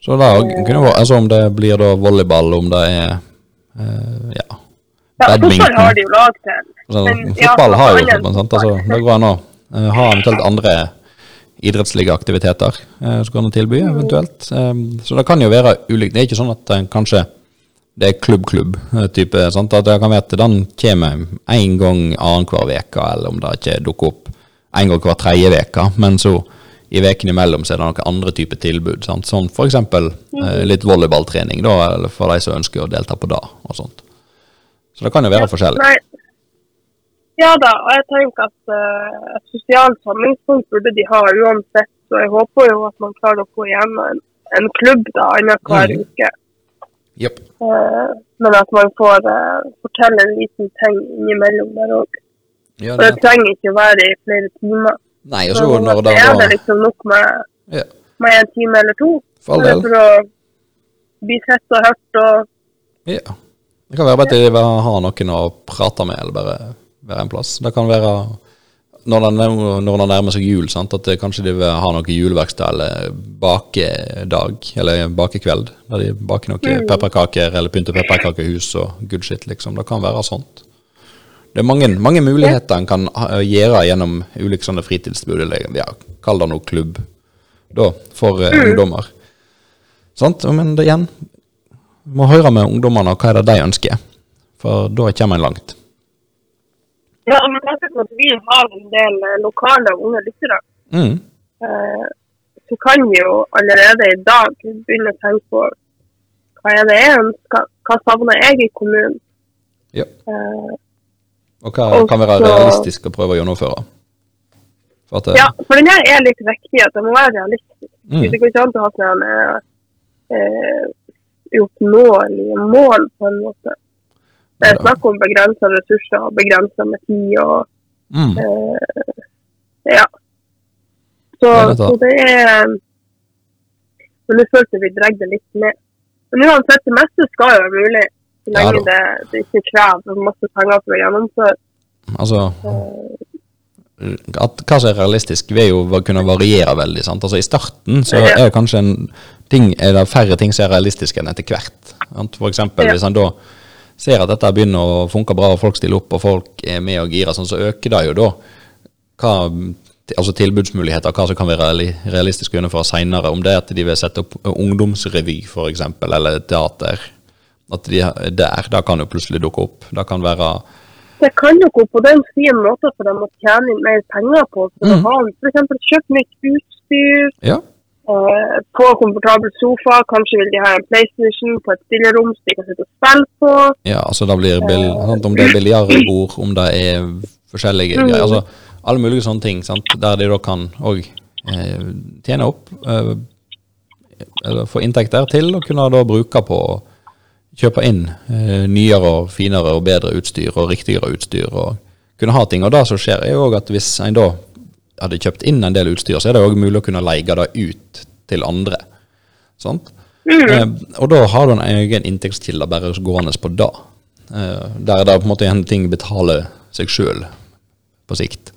S1: Så er- kunne altså om det blir da volleyball, om det er eh, ja.
S2: Ja, fotball har de jo lag til.
S1: Altså,
S2: Men, ja,
S1: fotball har jo fotball, sant? Altså, det går an å eh, ha eventuelt andre idrettslige aktiviteter eh, som kan tilby, eventuelt. Um, så det kan jo være ulikt. Det er ikke sånn at en kanskje det er klubb-klubb-type. sant? At jeg kan vite den kommer én gang annenhver uke, eller om det ikke dukker opp én gang hver tredje uke. Men så i ukene imellom så er det noen andre typer tilbud. Sant? Sånn eksempel eh, litt volleyballtrening, da, eller for de som ønsker å delta på det, og sånt. Så det kan jo være forskjellig.
S2: Nei. Ja da, og jeg tenker at uh, et sosialt samlingspunkt burde de ha uansett. Så jeg håper jo at man klarer å få igjen en, en klubb da, annenhver
S1: mm.
S2: uke.
S1: Jepp.
S2: Eh, men at man får eh, fortelle en liten ting innimellom der òg.
S1: Ja,
S2: For det trenger ikke å være i flere timer.
S1: Nei, og
S2: Så
S1: når det
S2: er det liksom nok med,
S1: ja,
S2: med en time eller to.
S1: For all del.
S2: For å bli sett og hørt og
S1: Ja. Det kan være bare at de vil ha noen å prate med, eller bare være en plass. Det kan være når det, når det nærmer seg jul, sant? at kanskje de vil ha noe juleverksted eller bakedag, eller bakekveld, der de baker noen pepperkaker eller pynter pepperkakehus og good shit, liksom. Det kan være sånt. Det er mange, mange muligheter en kan gjøre gjennom ulike sånne fritidstilbud, eller ja, kall det noe klubb, da, for mm. ungdommer. Sant? Men det igjen, må høre med ungdommene hva er det de ønsker, for da kommer en langt.
S2: Ja, men jeg synes at vi har en del eh, lokale unge lyttere.
S1: Mm.
S2: eh, så kan vi jo allerede i dag begynne å tenke på hva er det jeg ønsker, hva savner jeg i kommunen.
S1: Ja.
S2: Eh,
S1: Og hva kan være
S2: så-
S1: realistisk å prøve å gjennomføre. For at,
S2: ja, for den her er litt viktig, at det må være realistisk.
S1: Mm.
S2: Det går ikke an å ha sånne eh, uoppnåelige mål, på en måte. Det er snakk om begrensa ressurser og begrensa med tid og
S1: mm.
S2: eh, Ja. Så,
S1: det
S2: så det er Men nå følte vi dregde litt ned. Men uansett, det meste skal jo være mulig. Så lenge
S1: Ja
S2: det, det ikke krever masse penger for å gjennomføre.
S1: Altså at, Hva som er realistisk, vil jo kunne variere veldig. sant? Altså I starten så er det kanskje en ting, er det færre ting som er realistiske enn etter hvert. sant? For eksempel
S2: Ja.
S1: hvis han da ser at dette begynner å funke bra, og folk stiller opp og folk er med og girer, sånn, så øker det jo da hva, altså tilbudsmuligheter, hva som kan være realistisk å gjennomføre seinere. Om det er at de vil sette opp ungdomsrevy, f.eks., eller teater. At de er der, da kan jo plutselig dukke opp. Det kan være
S2: Det kan jo gå på den fin måten for dem å tjene inn mer penger på. For
S1: mm.
S2: å ha f.eks. kjøpt nytt utstyr,
S1: Ja.
S2: Eh, få komfortabel sofa, kanskje vil de ha en PlayStation på et stillerom så de kan sitte og spille på.
S1: Ja, altså da blir bil, sant? Om det er biljardbord, om det er forskjellige
S2: Mm.
S1: greier. Altså alle mulige sånne ting sant? der de da kan òg eh, tjene opp eh, eller få inntekter til å kunne da bruke på å kjøpe inn eh, nyere og finere og bedre utstyr og riktigere utstyr og kunne ha ting. Og det som skjer, er jo òg at hvis en da hadde kjøpt inn en del utstyr, så er det òg mulig å kunne leie det ut til andre. Sant? Eh, og da har du en egen inntektskilde bare gående på det. Eh, der det på en måte en ting betaler seg sjøl på sikt.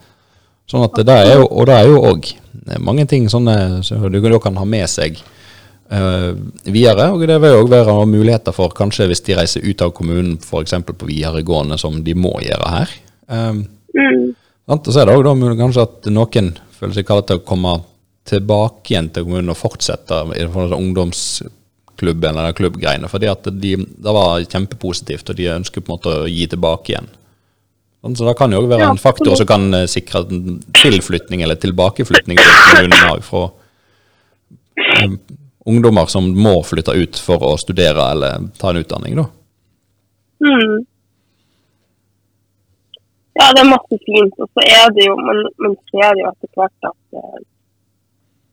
S1: Sånn at det er jo, Og det er jo òg mange ting sånne som du kan ha med seg eh, videre. Og det vil òg være muligheter for kanskje hvis de reiser ut av kommunen, f.eks. på videregående, som de må gjøre her. Eh,
S2: Mm.
S1: Og så er det òg kanskje at noen føler seg kallet til å komme tilbake igjen til kommunen og fortsette i forhold til ungdomsklubben eller klubbgreiene. Fordi at de, det var kjempepositivt, og de ønsker på en måte å gi tilbake igjen. Sånn, Så det kan jo òg være
S2: Ja,
S1: en faktor som kan eh, sikre tilflytning eller tilbakeflytning til kommunen fra eh, ungdommer som må flytte ut for å studere eller ta en utdanning. da.
S2: Mm. Ja, det er masse fint. Og så er det jo, man, man ser jo etter hvert at, eh,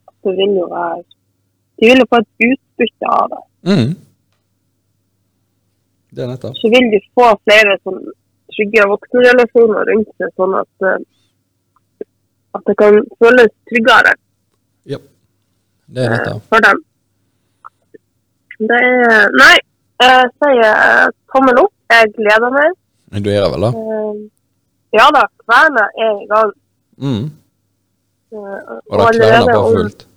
S2: at det vil jo være De vil jo få et utbytte av det.
S1: Mm. Det er nettopp.
S2: Så vil de få flere sånn, trygge voksenrelasjoner rundt seg, sånn at, eh, at det kan føles tryggere
S1: Ja. Det er
S2: eh,
S1: nettopp.
S2: for dem. Det er Nei, jeg sier eh, tommel opp. Jeg gleder meg.
S1: Du gjør det vel, da?
S2: Eh, Ja da, kverna er i gang.
S1: Mm. Og da på
S2: om
S1: fullt.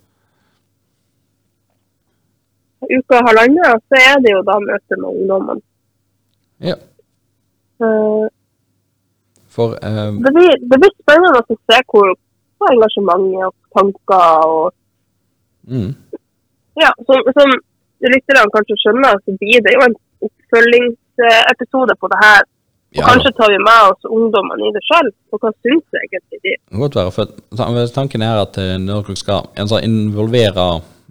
S2: uke og halvannen, så er det jo da møte med ungdommene.
S1: Ja.
S2: Uh,
S1: For uh,
S2: Det blir, det blir spennende å se hvor engasjementet og tanker og
S1: mm.
S2: Ja, som, som lytterne kanskje skjønner, så blir det jo en oppfølgingsepisode på det her. Og
S1: Ja,
S2: kanskje tar vi med oss ungdommene i det selv. Og hva syns egentlig de?
S1: Godt være. For tanken er at eh, når dere skal altså, involvere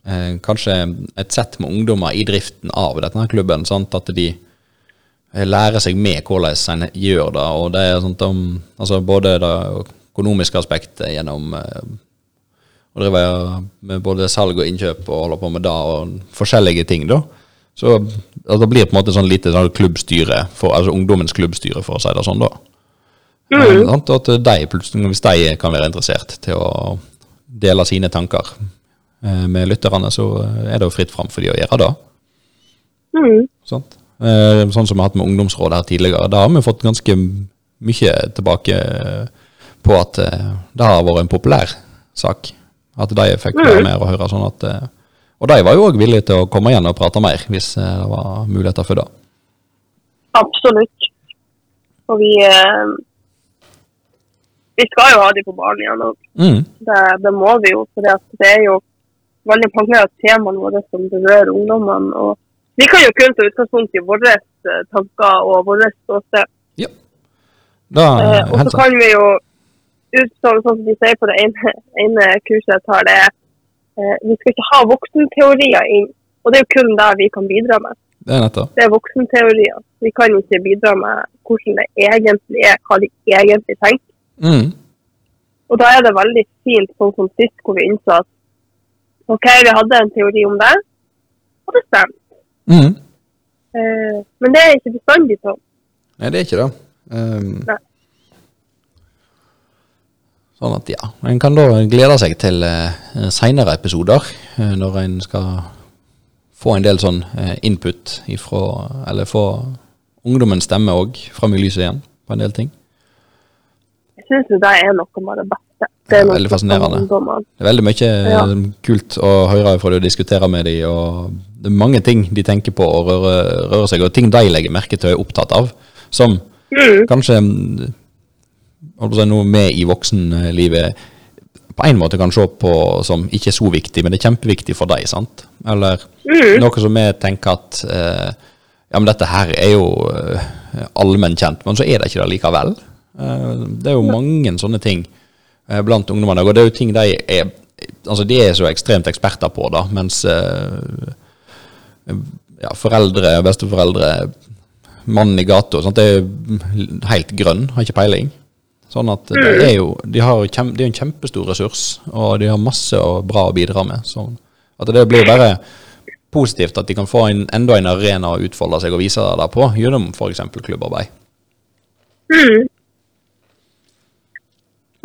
S1: eh, kanskje et sett med ungdommer i driften av denne klubben, sant? at de eh, lærer seg med hvordan en gjør det. Og det er sånt om altså, både det økonomiske aspektet gjennom eh, å drive med både salg og innkjøp og holde på med det, og forskjellige ting, da. Så altså, det blir på en måte sånn lite sånn klubbstyre, for, altså ungdommens klubbstyre, for å si det sånn, da.
S2: Mm.
S1: Men, at de plutselig, hvis de kan være interessert til å dele sine tanker eh, med lytterne, så er det jo fritt fram for de å gjøre det.
S2: Mm.
S1: Eh, Sånn som vi har hatt med ungdomsrådet her tidligere. Da har vi fått ganske mye tilbake eh, på at det har vært en populær sak. At de fikk være med og høre sånn at Og de var jo òg villige til å komme igjen og prate mer, hvis eh, det var muligheter for det.
S2: Absolutt. Og vi eh, Vi skal jo ha de på banen igjen òg.
S1: Mm.
S2: Det, det må vi jo. For det er jo veldig mange av temaene våre som berører ungdommene. og Vi kan jo kun ta utgangspunkt i våre eh, tanker og vårt ståsted.
S1: Ja. Da,
S2: Eh, og så kan vi jo, ut sånn, som de sier på det ene, ene kurset jeg tar, det er vi skal ikke ha voksenteorier inn. Og det er jo kun det vi kan bidra med.
S1: Det er nettopp.
S2: Det er voksenteorier. Vi kan ikke bidra med hvordan det egentlig er, hva de egentlig tenker.
S1: Mm.
S2: Og da er det veldig fint, sånn som sist, hvor vi innså at OK, vi hadde en teori om det, og det stemte.
S1: Mm.
S2: Eh, men det er ikke bestandig sånn.
S1: Nei, det er ikke det. Um,
S2: Nei.
S1: Sånn at ja, en kan da glede seg til eh, seinere episoder, eh, når en skal få en del sånn eh, input ifra Eller få ungdommens stemme òg fram i lyset igjen på en del ting.
S2: Jeg syns det er noe med det beste. Det
S1: Ja, veldig fascinerende. Det er veldig mye
S2: Ja.
S1: eh, kult å høre fra de og diskutere med dem, og det er mange ting de tenker på og rører, rører seg, og ting de legger merke til og er opptatt av, som
S2: Mm.
S1: kanskje mm, holdt på å si, noe med i voksenlivet på en måte kan se på som ikke er så viktig, men det er kjempeviktig for deg, sant? Eller
S2: Mm.
S1: noe som vi tenker at eh, ja, men dette her er jo eh, allmennkjent, men så er det ikke det likevel. Eh, det er jo mange sånne ting eh, blant ungdommene, og det er jo ting de er Altså, de er så ekstremt eksperter på, da, mens eh, ja, foreldre, besteforeldre, mannen i gata, sant, det er helt grønn, har ikke peiling. Sånn at det er jo, de har kjem, det er en kjempestor ressurs, og de har masse bra å bidra med. Så at det blir bare positivt at de kan få en, enda en arena å utfolde seg og vise det på, gjennom f.eks. klubbarbeid.
S2: Mm.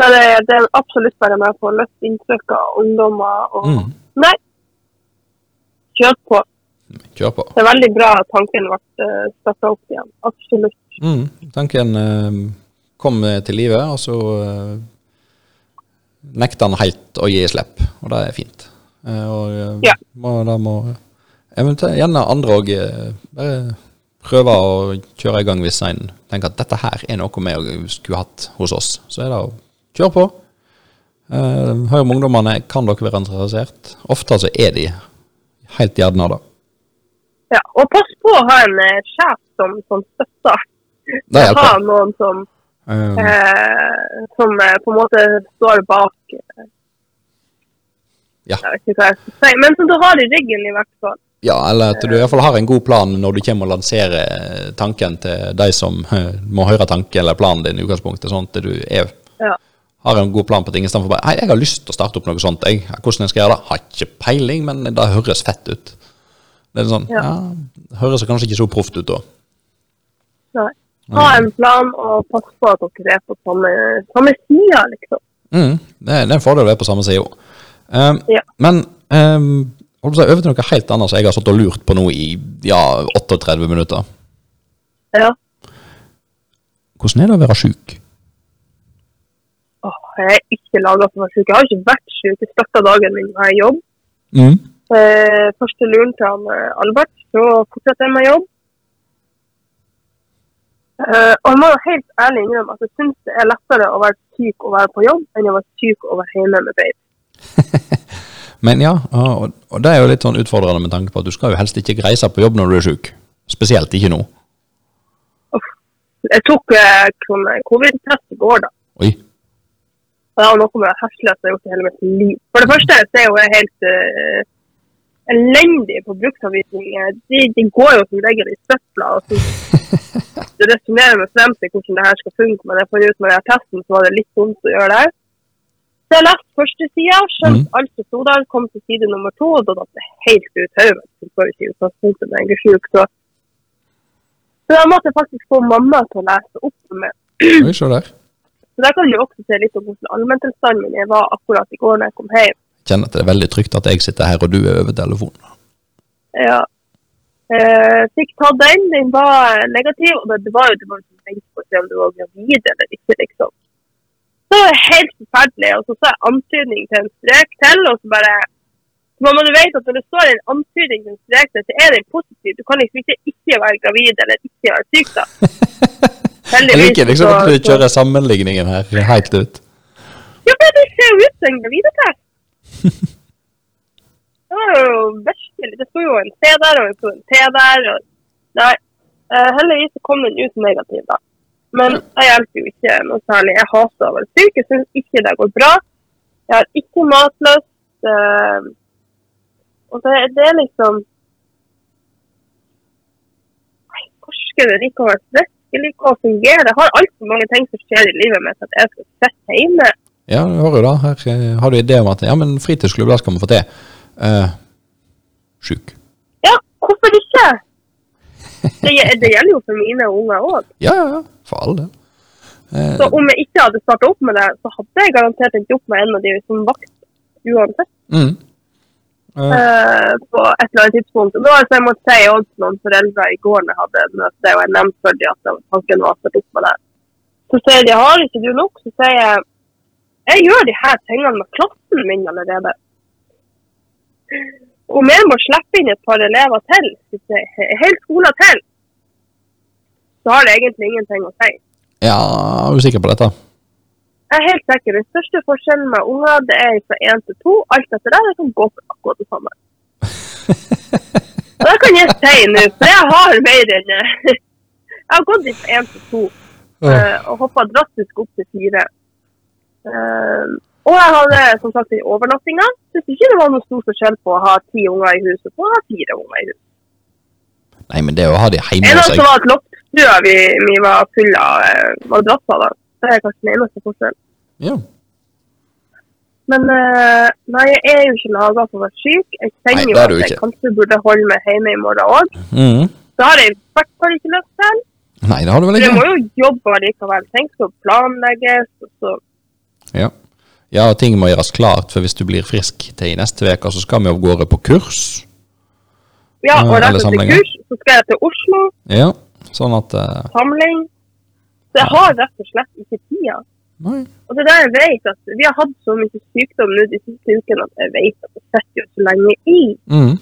S2: Men det, det er absolutt bare med på å løfte inntrykk av ungdommer og
S1: Mm.
S2: Nei, kjør på.
S1: Kjør på.
S2: Det er veldig bra at tanken ble uh, starta opp igjen. Absolutt.
S1: Mm. Tanken eh, kom til live, og så nekta nekter han helt å gi slipp, og det er fint. Eh, og eh,
S2: Ja.
S1: må, da må eventuelt gjerne andre òg bare prøve å kjøre i gang hvis en tenker at dette her er noe vi skulle hatt hos oss. Så er det å kjøre på. Eh, hør med ungdommene, kan dere være interessert? Ofte så er de helt gjerne det.
S2: Ja, og pass på å ha en eh, sjef som, som støtter.
S1: Det
S2: Ha noen som,
S1: Eh,
S2: eh, som eh, på en måte står bak eh,
S1: Ja.
S2: Jeg vet ikke hva jeg skal si, men som du har i ryggen, i hvert fall.
S1: Ja, eller at du i hvert fall har en god plan når du kommer og lanserer tanken til de som eh, må høre tanken eller planen din i utgangspunktet, sånn at du er,
S2: Ja.
S1: har en god plan på ting istedenfor bare Hei, jeg har lyst til å starte opp noe sånt, jeg. Hvordan jeg skal gjøre det? Har ikke peiling, men det høres fett ut. Det er sånn, ja,
S2: Ja.
S1: Høres kanskje ikke så proft ut da.
S2: Nei. Ha en plan, og pass på at dere er på samme, samme side, liksom.
S1: Mm, det, er- en fordel å være på samme side òg. Um,
S2: Ja.
S1: Men um, over til noe helt annet som jeg har stått og lurt på nå i ja, 38 minutter.
S2: Ja.
S1: Hvordan er det å være sjuk?
S2: Åh, jeg er ikke laga for å være syk. Jeg har ikke vært syk. Jeg starta dagen min med jobb.
S1: Mm.
S2: Eh, første luren til han eh, Albert, så fortsetter jeg med jobb. Eh, og jeg må jo helt ærlig innrømme at jeg syns det er lettere å være syk og være på jobb, enn å være syk og være hjemme med baby. *laughs*
S1: Men ja, og, og det er jo litt sånn utfordrende med tanke på at du skal jo helst ikke reise på jobb når du er syk. Spesielt ikke nå.
S2: Jeg tok eh, sånn, eh, covid-test i går, da.
S1: Oi.
S2: Og det var noe med det hesligste jeg har gjort i hele mitt liv. For det første så er jo jeg helt uh, elendig på bruksanvisninger. De, de går jo som regel i søpla. og så *laughs* Det resonnerer meg frem til hvordan det her skal funke, men jeg fant ut med den testen så var det litt vondt å gjøre det. Så jeg leste første sida, skjønte
S1: mm.
S2: alt som sto der, kom til side nummer to, og da datt det helt ut hodet. Så jeg sjuk, så Så da måtte jeg faktisk få mamma til å lese opp for meg.
S1: Oi, se der.
S2: Så der kan du også se litt om hvordan allmenntilstanden min var akkurat i går når jeg kom hjem.
S1: Kjenner at det er veldig trygt at jeg sitter her og du er over telefonen.
S2: Ja. Eh, fikk tatt den, den var negativ, og det, var jo det var liksom tenkt på å se om du var gravid eller ikke, liksom. Så var det helt forferdelig, og så så jeg antydning til en strek til, og så bare Mamma, du vet at når det står en antydning til en strek til, så er den positiv. Du kan liksom ikke ikke være gravid eller ikke være syk, da. *laughs*
S1: Jeg liker liksom at du kjører sammenligningen her helt ut.
S2: Ja, men det ser jo ut som en graviditet. *laughs* Det var jo virkelig Det sto jo en C der og en T der. Og, nei, eh, heldigvis kom den ut negativ, da. Men jeg hjelper jo ikke noe særlig. Jeg hater å være syk. Jeg syns ikke det går bra. Jeg har ikke matlyst. eh, og det, det er liksom Nei, Forsker det å være frisk, jeg liker å fungere. Jeg har altfor mange ting som skjer i livet mitt at jeg skal sitte hjemme.
S1: Ja, du hører jo da. Her har du idé om at ja, men fritidsklubb, det skal vi få til. Uh, sjuk.
S2: Ja, hvorfor ikke? Det, det gjelder jo for mine unger òg.
S1: Ja, ja, ja. For all del. Eh,
S2: Så om jeg ikke hadde starta opp med det, så hadde jeg garantert endt opp med en av de som vakt uansett.
S1: mm.
S2: eh, på et eller annet tidspunkt. Og da så jeg måtte si også til noen foreldre i går når jeg hadde møte, og jeg nevnte for dem at tanken var å starte opp med det. Så sier de har ikke du nok? Så sier jeg jeg gjør de her tingene med klassen min allerede. Om jeg må slippe inn et par elever til, en hel skole til, så har det egentlig ingenting å si.
S1: Ja, er du sikker på dette?
S2: Jeg er helt sikker. Den største forskjellen med unger det er fra én til to. Alt etter det det kan gå akkurat det samme. Og det kan jeg si nå, for jeg har mer enn Jeg har gått fra én til to ja. og hoppa drastisk opp til fire. Og jeg hadde som sagt den overnattinga. Syns ikke det var noe stor forskjell på å ha ti unger i huset og å ha fire unger i huset.
S1: Nei, men det å ha de hjemme hos seg
S2: var at loftstua vi, vi var full av eh, madrasser. da. Det er kanskje den eneste forskjellen.
S1: Ja.
S2: Men eh, nei, jeg er jo ikke laga for å være syk. Jeg kjenner jo at jeg
S1: ikke.
S2: kanskje burde holde meg hjemme i morgen òg.
S1: Mm.
S2: Det har jeg i hvert fall ikke lyst til.
S1: Nei, det har du vel
S2: For jeg må jo jobbe allikevel. Tenk så planlegges. Og så.
S1: Ja. Ja, og ting må gjøres klart, for hvis du blir frisk til i neste uke, så skal vi av gårde på kurs.
S2: Ja, og rett etter
S1: samlinger.
S2: kurs så skal jeg til Oslo.
S1: Ja, sånn at Uh,
S2: Samling. Så jeg har rett og slett ikke tida.
S1: Nei.
S2: Og det er der jeg vet at Vi har hatt så mye sykdom nå de siste ukene at jeg vet at det setter jo så lenge i.
S1: Mm.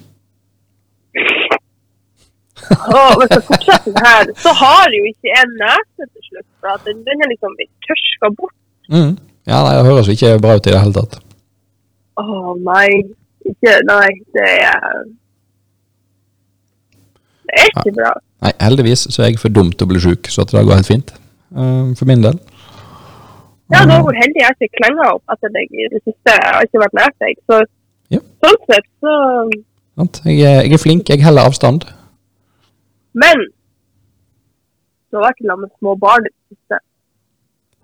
S2: Og hvis jeg fortsetter det her, så har jo ikke jeg nese til slutt. For den, den er liksom blitt tørska bort.
S1: Mhm. Ja, nei, det høres jo ikke bra ut i det hele tatt.
S2: Å nei. Ikke Nei, det er Det er ikke bra.
S1: Nei, heldigvis så er jeg for dum til å bli sjuk, så det går helt fint. eh, for min del.
S2: Ja, nå hvor heldig jeg ikke klenga opp etter deg i det siste. Jeg har ikke vært nær deg. Så
S1: Ja.
S2: sånn sett, så?
S1: Jeg, jeg er flink, jeg heller avstand.
S2: Men du har vært sammen med små barn i det siste.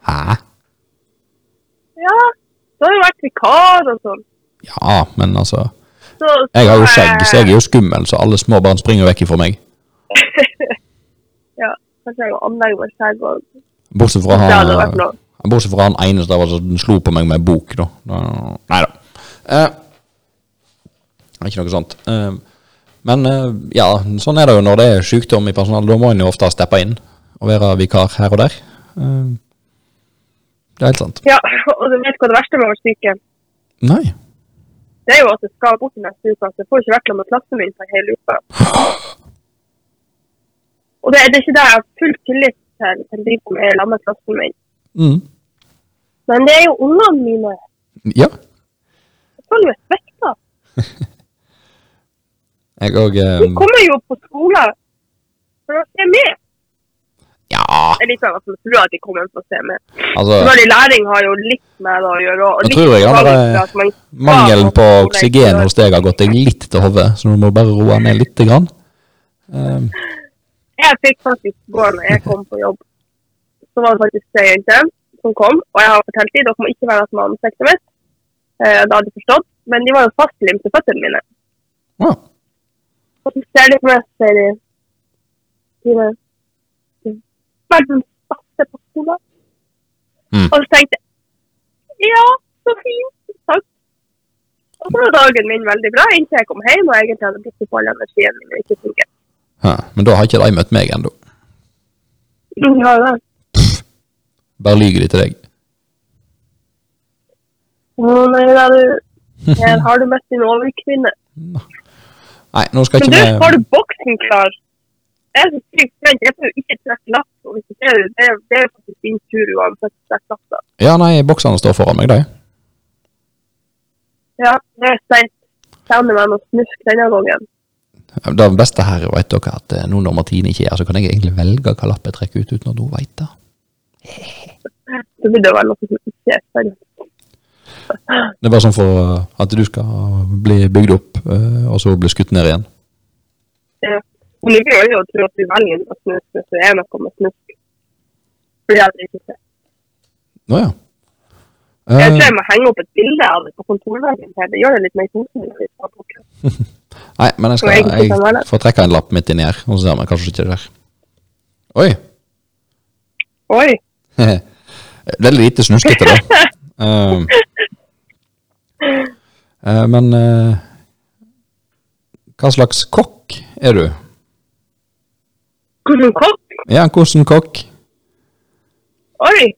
S1: Hæ?
S2: Ja, du har jo vært vikar og sånn.
S1: Ja, men altså
S2: Så,
S1: Jeg har jo skjegg, så jeg er jo skummel, så alle små barn springer vekk ifra meg. *laughs*
S2: Ja, kanskje jeg har anlegge meg skjegg òg.
S1: Bortsett fra han,
S2: noe.
S1: bortsett fra han ene som slo på meg med en bok, da. Nei da. Eh, ikke noe sånt. Eh, men eh, ja, sånn er det jo når det er sykdom i personalet. Da må en jo ofte steppe inn og være vikar her og der. Eh, det er helt sant.
S2: Ja, og du vet hva det verste med å være syke?
S1: Nei.
S2: Det er jo at jeg skal bort i neste uke. Så jeg får ikke vært sammen med klassen min for hele uka. *gasps* Og det, det er ikke det jeg har full tillit til, til de som er sammen med klassen min.
S1: Mm.
S2: Men det er jo ungene mine.
S1: Ja.
S2: Jeg føler meg svekta.
S1: Jeg òg
S2: De kommer jo på skole for å se med. Det er litt sånn at man tror at de kommer for å se mer.
S1: altså
S2: Selvfølgelig, læring har jo litt med det å gjøre. Og
S1: Jeg tror jeg
S2: skal
S1: Mangelen på oksygen hos deg har gått deg litt til hodet, så du må bare roe ned litt. Grann. Um.
S2: Jeg fikk faktisk i går når jeg kom på jobb, så var det faktisk tre jenter som kom. Og jeg har fortalt dem dere må ikke være med ansiktet mitt. Eh, det hadde de forstått. Men de var jo fastlimt til føttene mine.
S1: ja.
S2: Og så ser de på meg og sier de verdens beste på skolen.
S1: Mm.
S2: Og så tenkte jeg ja, så fint. Takk. Og så var dagen min veldig bra inntil jeg kom hjem og egentlig hadde brukt opp all energien min og ikke funket.
S1: Ja, Men da har ikke de møtt meg ennå.
S2: Ja, det.
S1: Bare lyver de til deg.
S2: Å nei, da du *laughs* Her har du møtt din overkvinne.
S1: Nei, nå skal ikke vi Men
S2: du, har du boksen klar? Jeg er så sykt. Jeg får jo ikke trekke lapp. Og hvis ikke, det, er, det er jo faktisk din tur uansett. trekke lapp, da.
S1: Ja, nei, boksene står foran meg, de.
S2: Ja, det er seint. Kjenner meg noe snusk denne gangen.
S1: Det beste her vet dere at eh, nå når Martine ikke er her, så kan jeg egentlig velge hva lapp jeg trekker ut uten at hun veit det.
S2: Så blir det vel noe som ikke er spennende.
S1: Det er bare sånn for at du skal bli bygd opp, eh, og så bli skutt ned igjen.
S2: Ja. Og nå gjør jeg jo tro at vi velger noe snusk hvis det er noe med snusk. Fordi jeg ikke ser.
S1: Nå ja.
S2: Jeg
S1: Eh,
S2: tror jeg må henge opp et bilde av det på kontorveggen. Det gjør det litt mer koselig. *laughs*
S1: nei, men jeg, skal, jeg får trekke en lapp midt inni her, og så ser vi kanskje ikke det der. Oi!
S2: Oi. *laughs*
S1: Veldig lite snuskete, da. uh, *laughs* eh, men eh, Hva slags kokk er du?
S2: Hvordan kokk?
S1: Ja, hvordan kokk?
S2: Oi!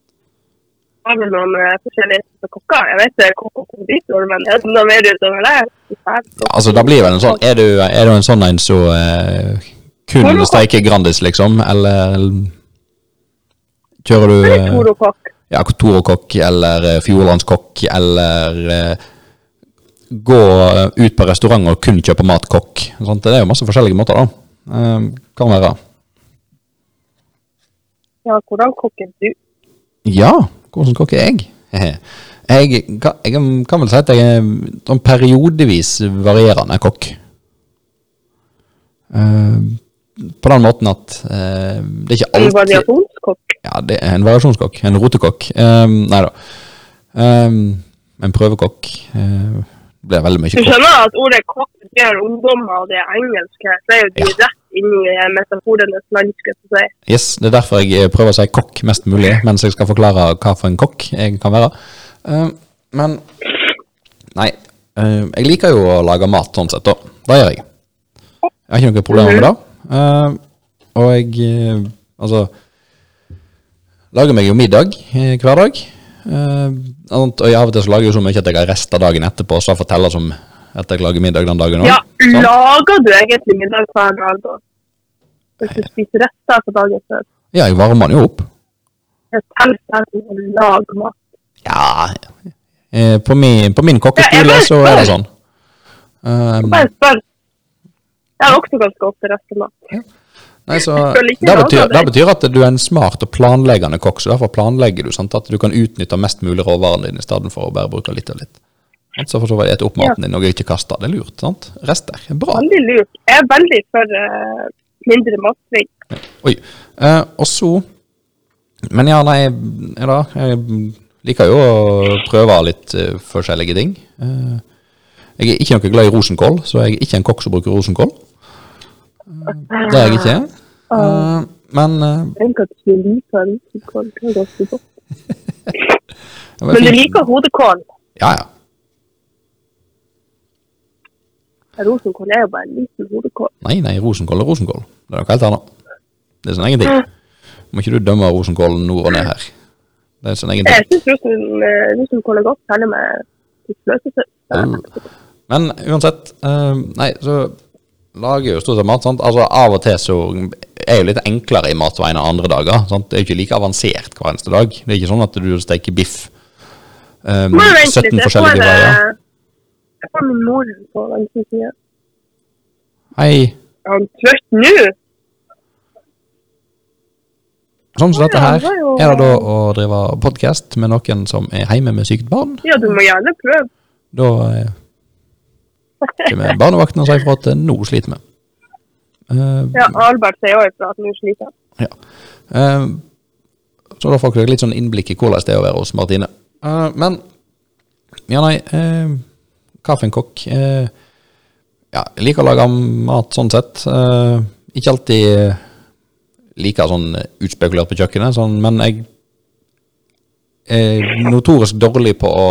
S2: Har vi noen eh, forskjellige kokker? Jeg vet det er kokk og konditor, men er det noe mer utover det?
S1: Altså, da blir vel en sånn Er du, er du en sånn en som eh, kun
S2: Toro-kokk.
S1: steiker Grandis, liksom? Eller kjører du
S2: Det er
S1: eh, ja, Toro-kokk eller Fjordlandskokk eller eh, gå ut på restaurant og kun kjøpe mat-kokk? Sant? Det er jo masse forskjellige måter, da. Eh, kan være.
S2: Ja, hvordan kokker du?
S1: Ja, hvordan kokker jeg? *laughs* Jeg kan, jeg kan vel si at jeg er sånn periodevis varierende kokk. Eh, på den måten at eh, det er ikke
S2: En variasjonskokk?
S1: Ja, det er en variasjonskokk. En rotekokk. Um, nei da. En prøvekokk. Blir veldig mye
S2: Du skjønner at ordet kokk betyr ungdommer, og det er engelsk her. Det er jo direkte inn i eh, metaforenes landskap. si.
S1: Yes, Det er derfor jeg eh, prøver å si kokk mest mulig, mens jeg skal forklare hva for en kokk jeg kan være. Um, men Nei. jeg liker jo å lage mat sånn sett, da. Det gjør jeg. Jeg har ikke noe problemer med det. Um, og jeg eh, Altså Lager meg jo middag eh, hver dag. Og av og til så lager jeg så mye at jeg har rester dagen etterpå, så jeg forteller som at jeg lager middag den dagen òg.
S2: Ja, lager du egentlig middag hver dag da? Hvis du spiser retter på dagen før?
S1: Ja, jeg varmer den jo opp.
S2: Jeg teller deg lag mat.
S1: Ja eh, På min, på min kokkeskole så er det sånn. Um,
S2: Bare spør. Jeg har også ganske ofte restemat.
S1: nei, så, det, betyr,
S2: det
S1: betyr at du er en smart og planleggende kokk, så derfor planlegger du sånn at du kan utnytte mest mulig råvarene dine i stedet for å bare bruke litt og litt. Så for så vidt ete opp maten din og ikke kaste. Det er lurt. sant? Rester er bra.
S2: Veldig lurt. Jeg er veldig for uh, mindre matsvinn.
S1: Oi. Uh, og så Men ja, nei, ja da, jeg liker jo å prøve litt uh, forskjellige ting. Jeg er ikke noe glad i rosenkål, så jeg er ikke en kokk som bruker rosenkål. Det er jeg ikke. Uh, men
S2: tenker at du liker rosenkål. *laughs* Men du liker hodekål.
S1: Ja, ja.
S2: Rosenkål er jo bare en liten hodekål.
S1: Nei, nei, rosenkål er rosenkål. Det er noe helt annet. Det er sin egen ting. Må ikke du dømme rosenkålen nord og ned her. Det er sin egen ting.
S2: Jeg syns rosen, eh, rosenkål er godt, særlig med fløtesaus.
S1: Men uansett, uh, nei, så lager jo stort sett mat, sant? Altså av og til så er jo litt enklere i matveien enn andre dager, sant? Det er jo ikke like avansert hver eneste dag. Det er ikke sånn at du steker biff.
S2: um, jo vente
S1: 17
S2: litt. Jeg får,
S1: forskjellige
S2: eh, jeg får min mor på venstre side.
S1: Hei.
S2: Er han trøtt nå?
S1: Sånn som dette her er det da å drive podcast med noen som er hjemme med sykt barn.
S2: Ja, du må gjerne prøve.
S1: Da er kommer barnevakten og sier fra at eh, nå sliter vi. Uh,
S2: Ja, Albert sier også ifra at nå sliter han.
S1: Ja. Uh, så da får dere litt sånn innblikk i hvordan det er å være hos Martine. Uh, men ja, nei Kaffenkokk uh, Ja, jeg liker å lage mat sånn sett. Eh, ikke alltid eh, like sånn utspekulert på kjøkkenet, sånn, men jeg er notorisk dårlig på å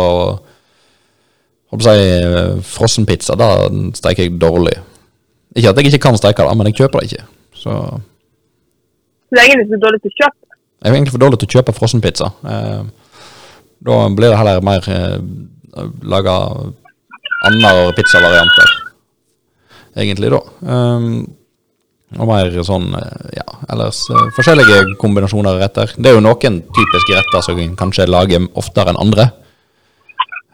S1: Holdt på å si eh, frossenpizza. Da steker jeg dårlig. Ikke at jeg ikke kan steke det, men jeg kjøper det ikke. Så
S2: Så det er egentlig så dårlig til å kjøpe?
S1: jeg er egentlig for dårlig til å kjøpe frossenpizza. Eh, da blir det heller mer eh, laga andre pizzavarianter, egentlig, da. Um, og mer sånn, eh, ja, ellers uh, forskjellige kombinasjoner av retter. Det er jo noen typiske retter som en kanskje lager oftere enn andre,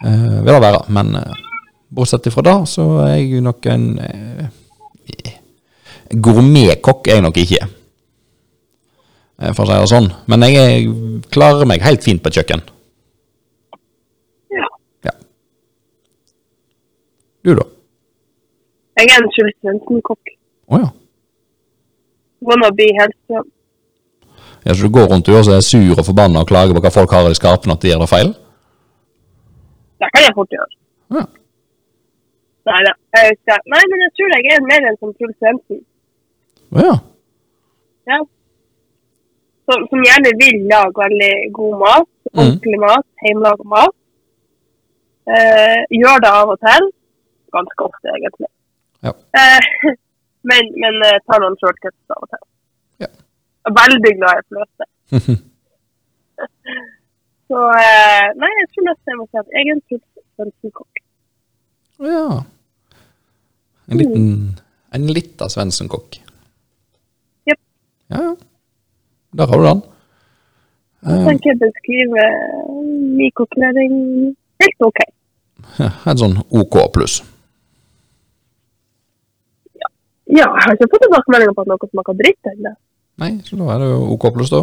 S1: uh, vil det være. Men uh, bortsett ifra det, så er jeg nok en uh, gourmetkokk er jeg nok ikke for å si det sånn. Men jeg er- klarer meg helt fint på kjøkken.
S2: Ja.
S1: Ja. Du, da?
S2: Jeg er en Truls Svendsen-kokk.
S1: Å ja.
S2: Wannabe helse.
S1: ja. Så du går rundt du også er sur og forbanna og klager på hva folk har i skapene, at de gjør det feil?
S2: Det kan jeg fort gjøre.
S1: Ja.
S2: Nei, da. Nei, men jeg tror jeg er mer enn som Truls Svendsen.
S1: Å ja.
S2: Ja. Som, som gjerne vil lage veldig god mat,
S1: Mm.
S2: ordentlig mat, hjemmelaga mat. Eh, gjør det av og til. Ganske ofte, egentlig.
S1: Ja.
S2: Eh, *laughs* men, men eh, tar noen shortcuts av og til.
S1: Ja.
S2: Jeg er veldig glad i fløte. *laughs* Så eh, nei, jeg tror nesten jeg må si at jeg er en Svendsen-kokk.
S1: ja. En liten En lita Svendsen-kokk.
S2: Jepp.
S1: Ja, ja. Der har du den.
S2: Jeg tenker jeg beskriver min kokkelering helt OK.
S1: Ja, *laughs* en sånn OK pluss.
S2: Ja, jeg har ikke fått tilbakemeldinger på at noe smaker dritt ennå.
S1: Nei, så da er det jo OK pluss, da.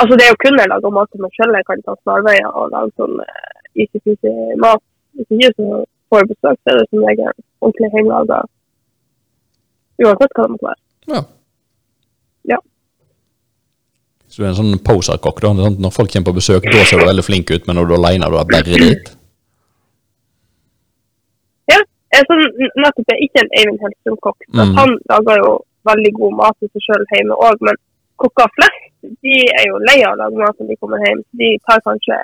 S2: Altså, det er jo kun jeg lager mat til meg selv. Jeg kan ta snarveier og lage sånn uh, easy-peasy mat. Hvis ikke så får jeg besøk, så er det som regel ordentlig hjemmelaga. Uansett hva det måtte være.
S1: Ja.
S2: Ja.
S1: Så du er en sånn poserkokk, da. Når folk kommer på besøk, da ser du veldig flink ut, men når du er alene, da er det bare dritt.
S2: Sånn, nettopp er ikke en Eivind Hellstrøm-kokk. så
S1: Mm.
S2: Han lager jo veldig god mat til seg selv hjemme òg, men kokker flest de er jo lei av å lage mat når de kommer hjem. De tar kanskje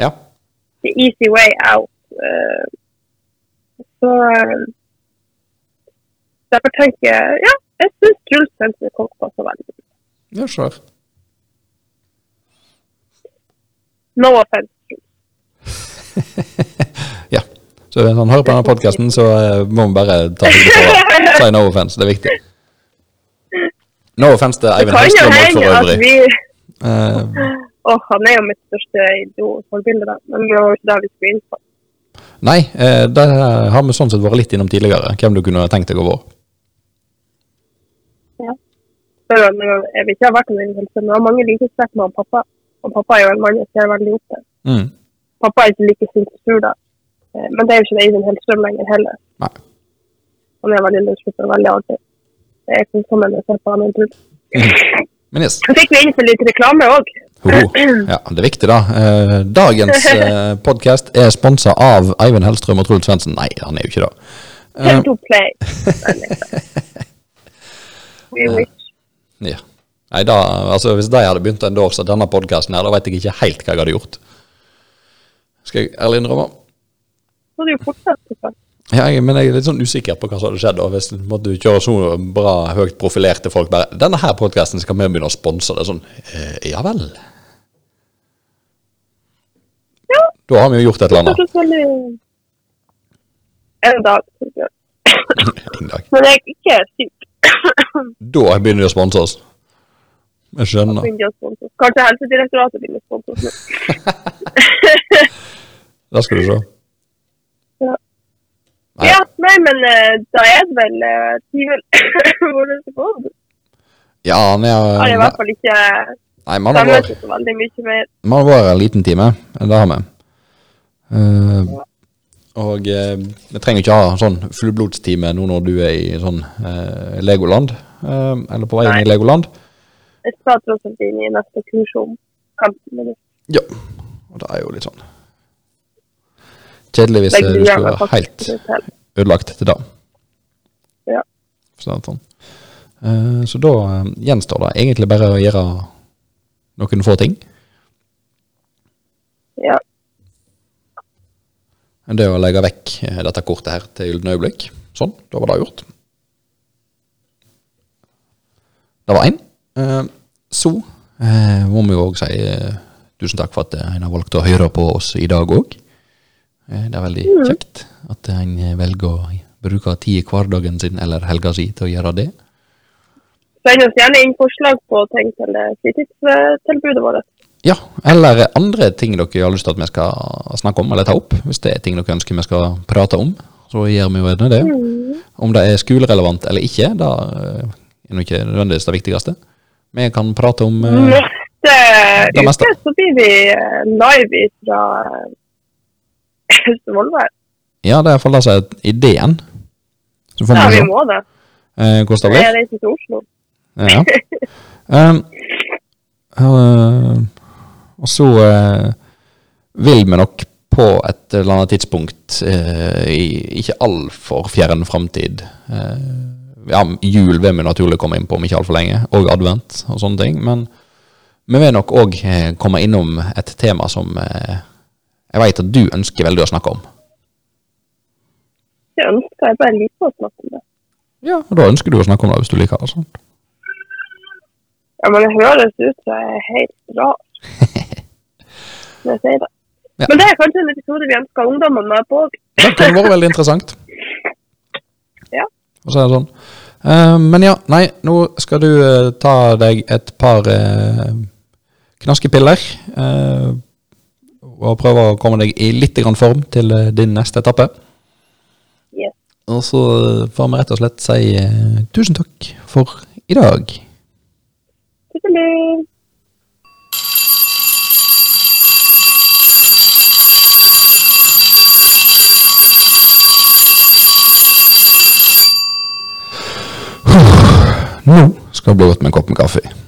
S1: Ja.
S2: the easy way out. eh, så eh, derfor tenker jeg ja, jeg syns Truls Svendsen kokk passer veldig bra.
S1: Ja, sure.
S2: No offense. *laughs*
S1: Ja. Så hvis han hører på denne podkasten, så eh, må vi bare ta høyde for å si no offense. Det er viktig. No offense til Eivind Hellstrøm også, for øvrig.
S2: vi
S1: Eh,
S2: Åh, han er jo mitt største idol forbilde, da. Men det var ikke det vi skulle inn på.
S1: nei, eh, det har vi sånn sett vært litt innom tidligere. Hvem du kunne tenkt deg å være.
S2: Ja. jeg vil ikke ha vært en Eivind Hellstrøm, men jeg har mange likhetstrekk med han pappa. Og pappa er jo en mann jeg ser veldig opp til.
S1: Mm.
S2: Pappa er ikke like sint som da. Eh, Men det er jo ikke Eivind Hellstrøm lenger heller.
S1: Nei.
S2: Han er veldig løsslutt og veldig artig. Jeg er med å se på han en tur. *laughs*
S1: Men yes.
S2: Så fikk vi inn for litt reklame òg.
S1: Ja, det er viktig, da. Eh, dagens *laughs* eh, podkast er sponsa av Eivind Hellstrøm og Truls Svendsen. Nei, han er jo ikke det.
S2: To play. *laughs* We wish.
S1: ja. Nei, da, altså, hvis de hadde begynt en som denne podkasten her, da vet jeg ikke helt hva jeg hadde gjort. Skal jeg ærlig innrømme.
S2: Så hadde jo fortsatt.
S1: Ja, jeg, men jeg er litt sånn usikker på hva som hadde skjedd og hvis måtte du kjøre så bra høyt profilerte folk bare Denne her podkasten skal vi begynne å sponse. Det er sånn eh, Ja vel.
S2: Ja.
S1: Da har vi jo gjort et eller annet.
S2: veldig En dag. *laughs*
S1: En dag.
S2: Men jeg er ikke syk.
S1: Da begynner de å sponse oss. Jeg skjønner.
S2: Kanskje Helsedirektoratet begynner å sponse oss nå. *laughs*
S1: Da skal du se.
S2: Ja.
S1: Nei.
S2: Ja, nei, men eh, da er det vel uh, timen *laughs* hvor det skal gå.
S1: Ja, han er
S2: Har i hvert fall ikke
S1: Nei, man har vært, en liten time. Det har vi. Eh, og eh, vi trenger ikke ha sånn fullblodstime nå når du er i sånn eh, Legoland. eh, eller på vei inn i Legoland.
S2: Jeg skal tross alt inn i neste kurs om 15 minutter.
S1: Ja. Og det er jo litt sånn Kjedelig hvis
S2: Det
S1: du skulle være helt ødelagt til det.
S2: Ja.
S1: Så, sånn. Eh, så da eh, gjenstår det egentlig bare å gjøre noen få ting.
S2: Ja.
S1: Det å legge vekk eh, dette kortet her til gylne øyeblikk. Sånn, da var det gjort. Det var én. Så må vi jo òg si tusen takk for at en har valgt å høre på oss i dag òg. Det er veldig kjekt at en velger å bruke tid i hverdagen sin eller helga si til å gjøre det.
S2: Send oss gjerne inn forslag på ting til eh, fritidstilbudet vårt.
S1: Ja, eller andre ting dere har lyst til at vi skal snakke om eller ta opp. Hvis det er ting dere ønsker vi skal prate om, så gjør vi jo gjerne det. Om det er skolerelevant eller ikke, da eh, er ikke nødvendigvis det viktigste. Vi kan prate om eh,
S2: Neste
S1: Det meste.
S2: uke så blir vi eh, live fra Svolvær.
S1: Ja, det er iallfall altså ideen. Så får
S2: Ja,
S1: vi
S2: vi må det.
S1: eh, hvordan det blir.
S2: Jeg reiser til Oslo.
S1: Ja. Um, uh, og så uh, vil vi nok på et eller annet tidspunkt uh, i ikke altfor fjern framtid Ja, jul vil vi naturlig komme inn på om ikke altfor lenge, og advent og sånne ting. Men vi vil nok òg komme innom et tema som jeg veit at du ønsker veldig å snakke om.
S2: Jeg ønsker jeg bare liker å snakke om det.
S1: Ja, og da ønsker du å snakke om det hvis du liker det. sånn.
S2: Ja, men det høres ut som jeg er helt rar *laughs* når jeg sier det.
S1: Ja.
S2: Men det er kanskje en episode vi ønsker ungdommen med på òg.
S1: Det kunne vært veldig interessant. *laughs*
S2: Ja.
S1: Å si det sånn. Eh, men ja, nei, nå skal du eh, ta deg et par uh, knaskepiller. eh, og prøve å komme deg i litt grann form til eh, din neste etappe.
S2: Yes.
S1: Og så eh, får vi rett og slett si eh, tusen takk for i dag.
S2: Tusen
S1: Nå skal det bli godt med en kopp med kaffe.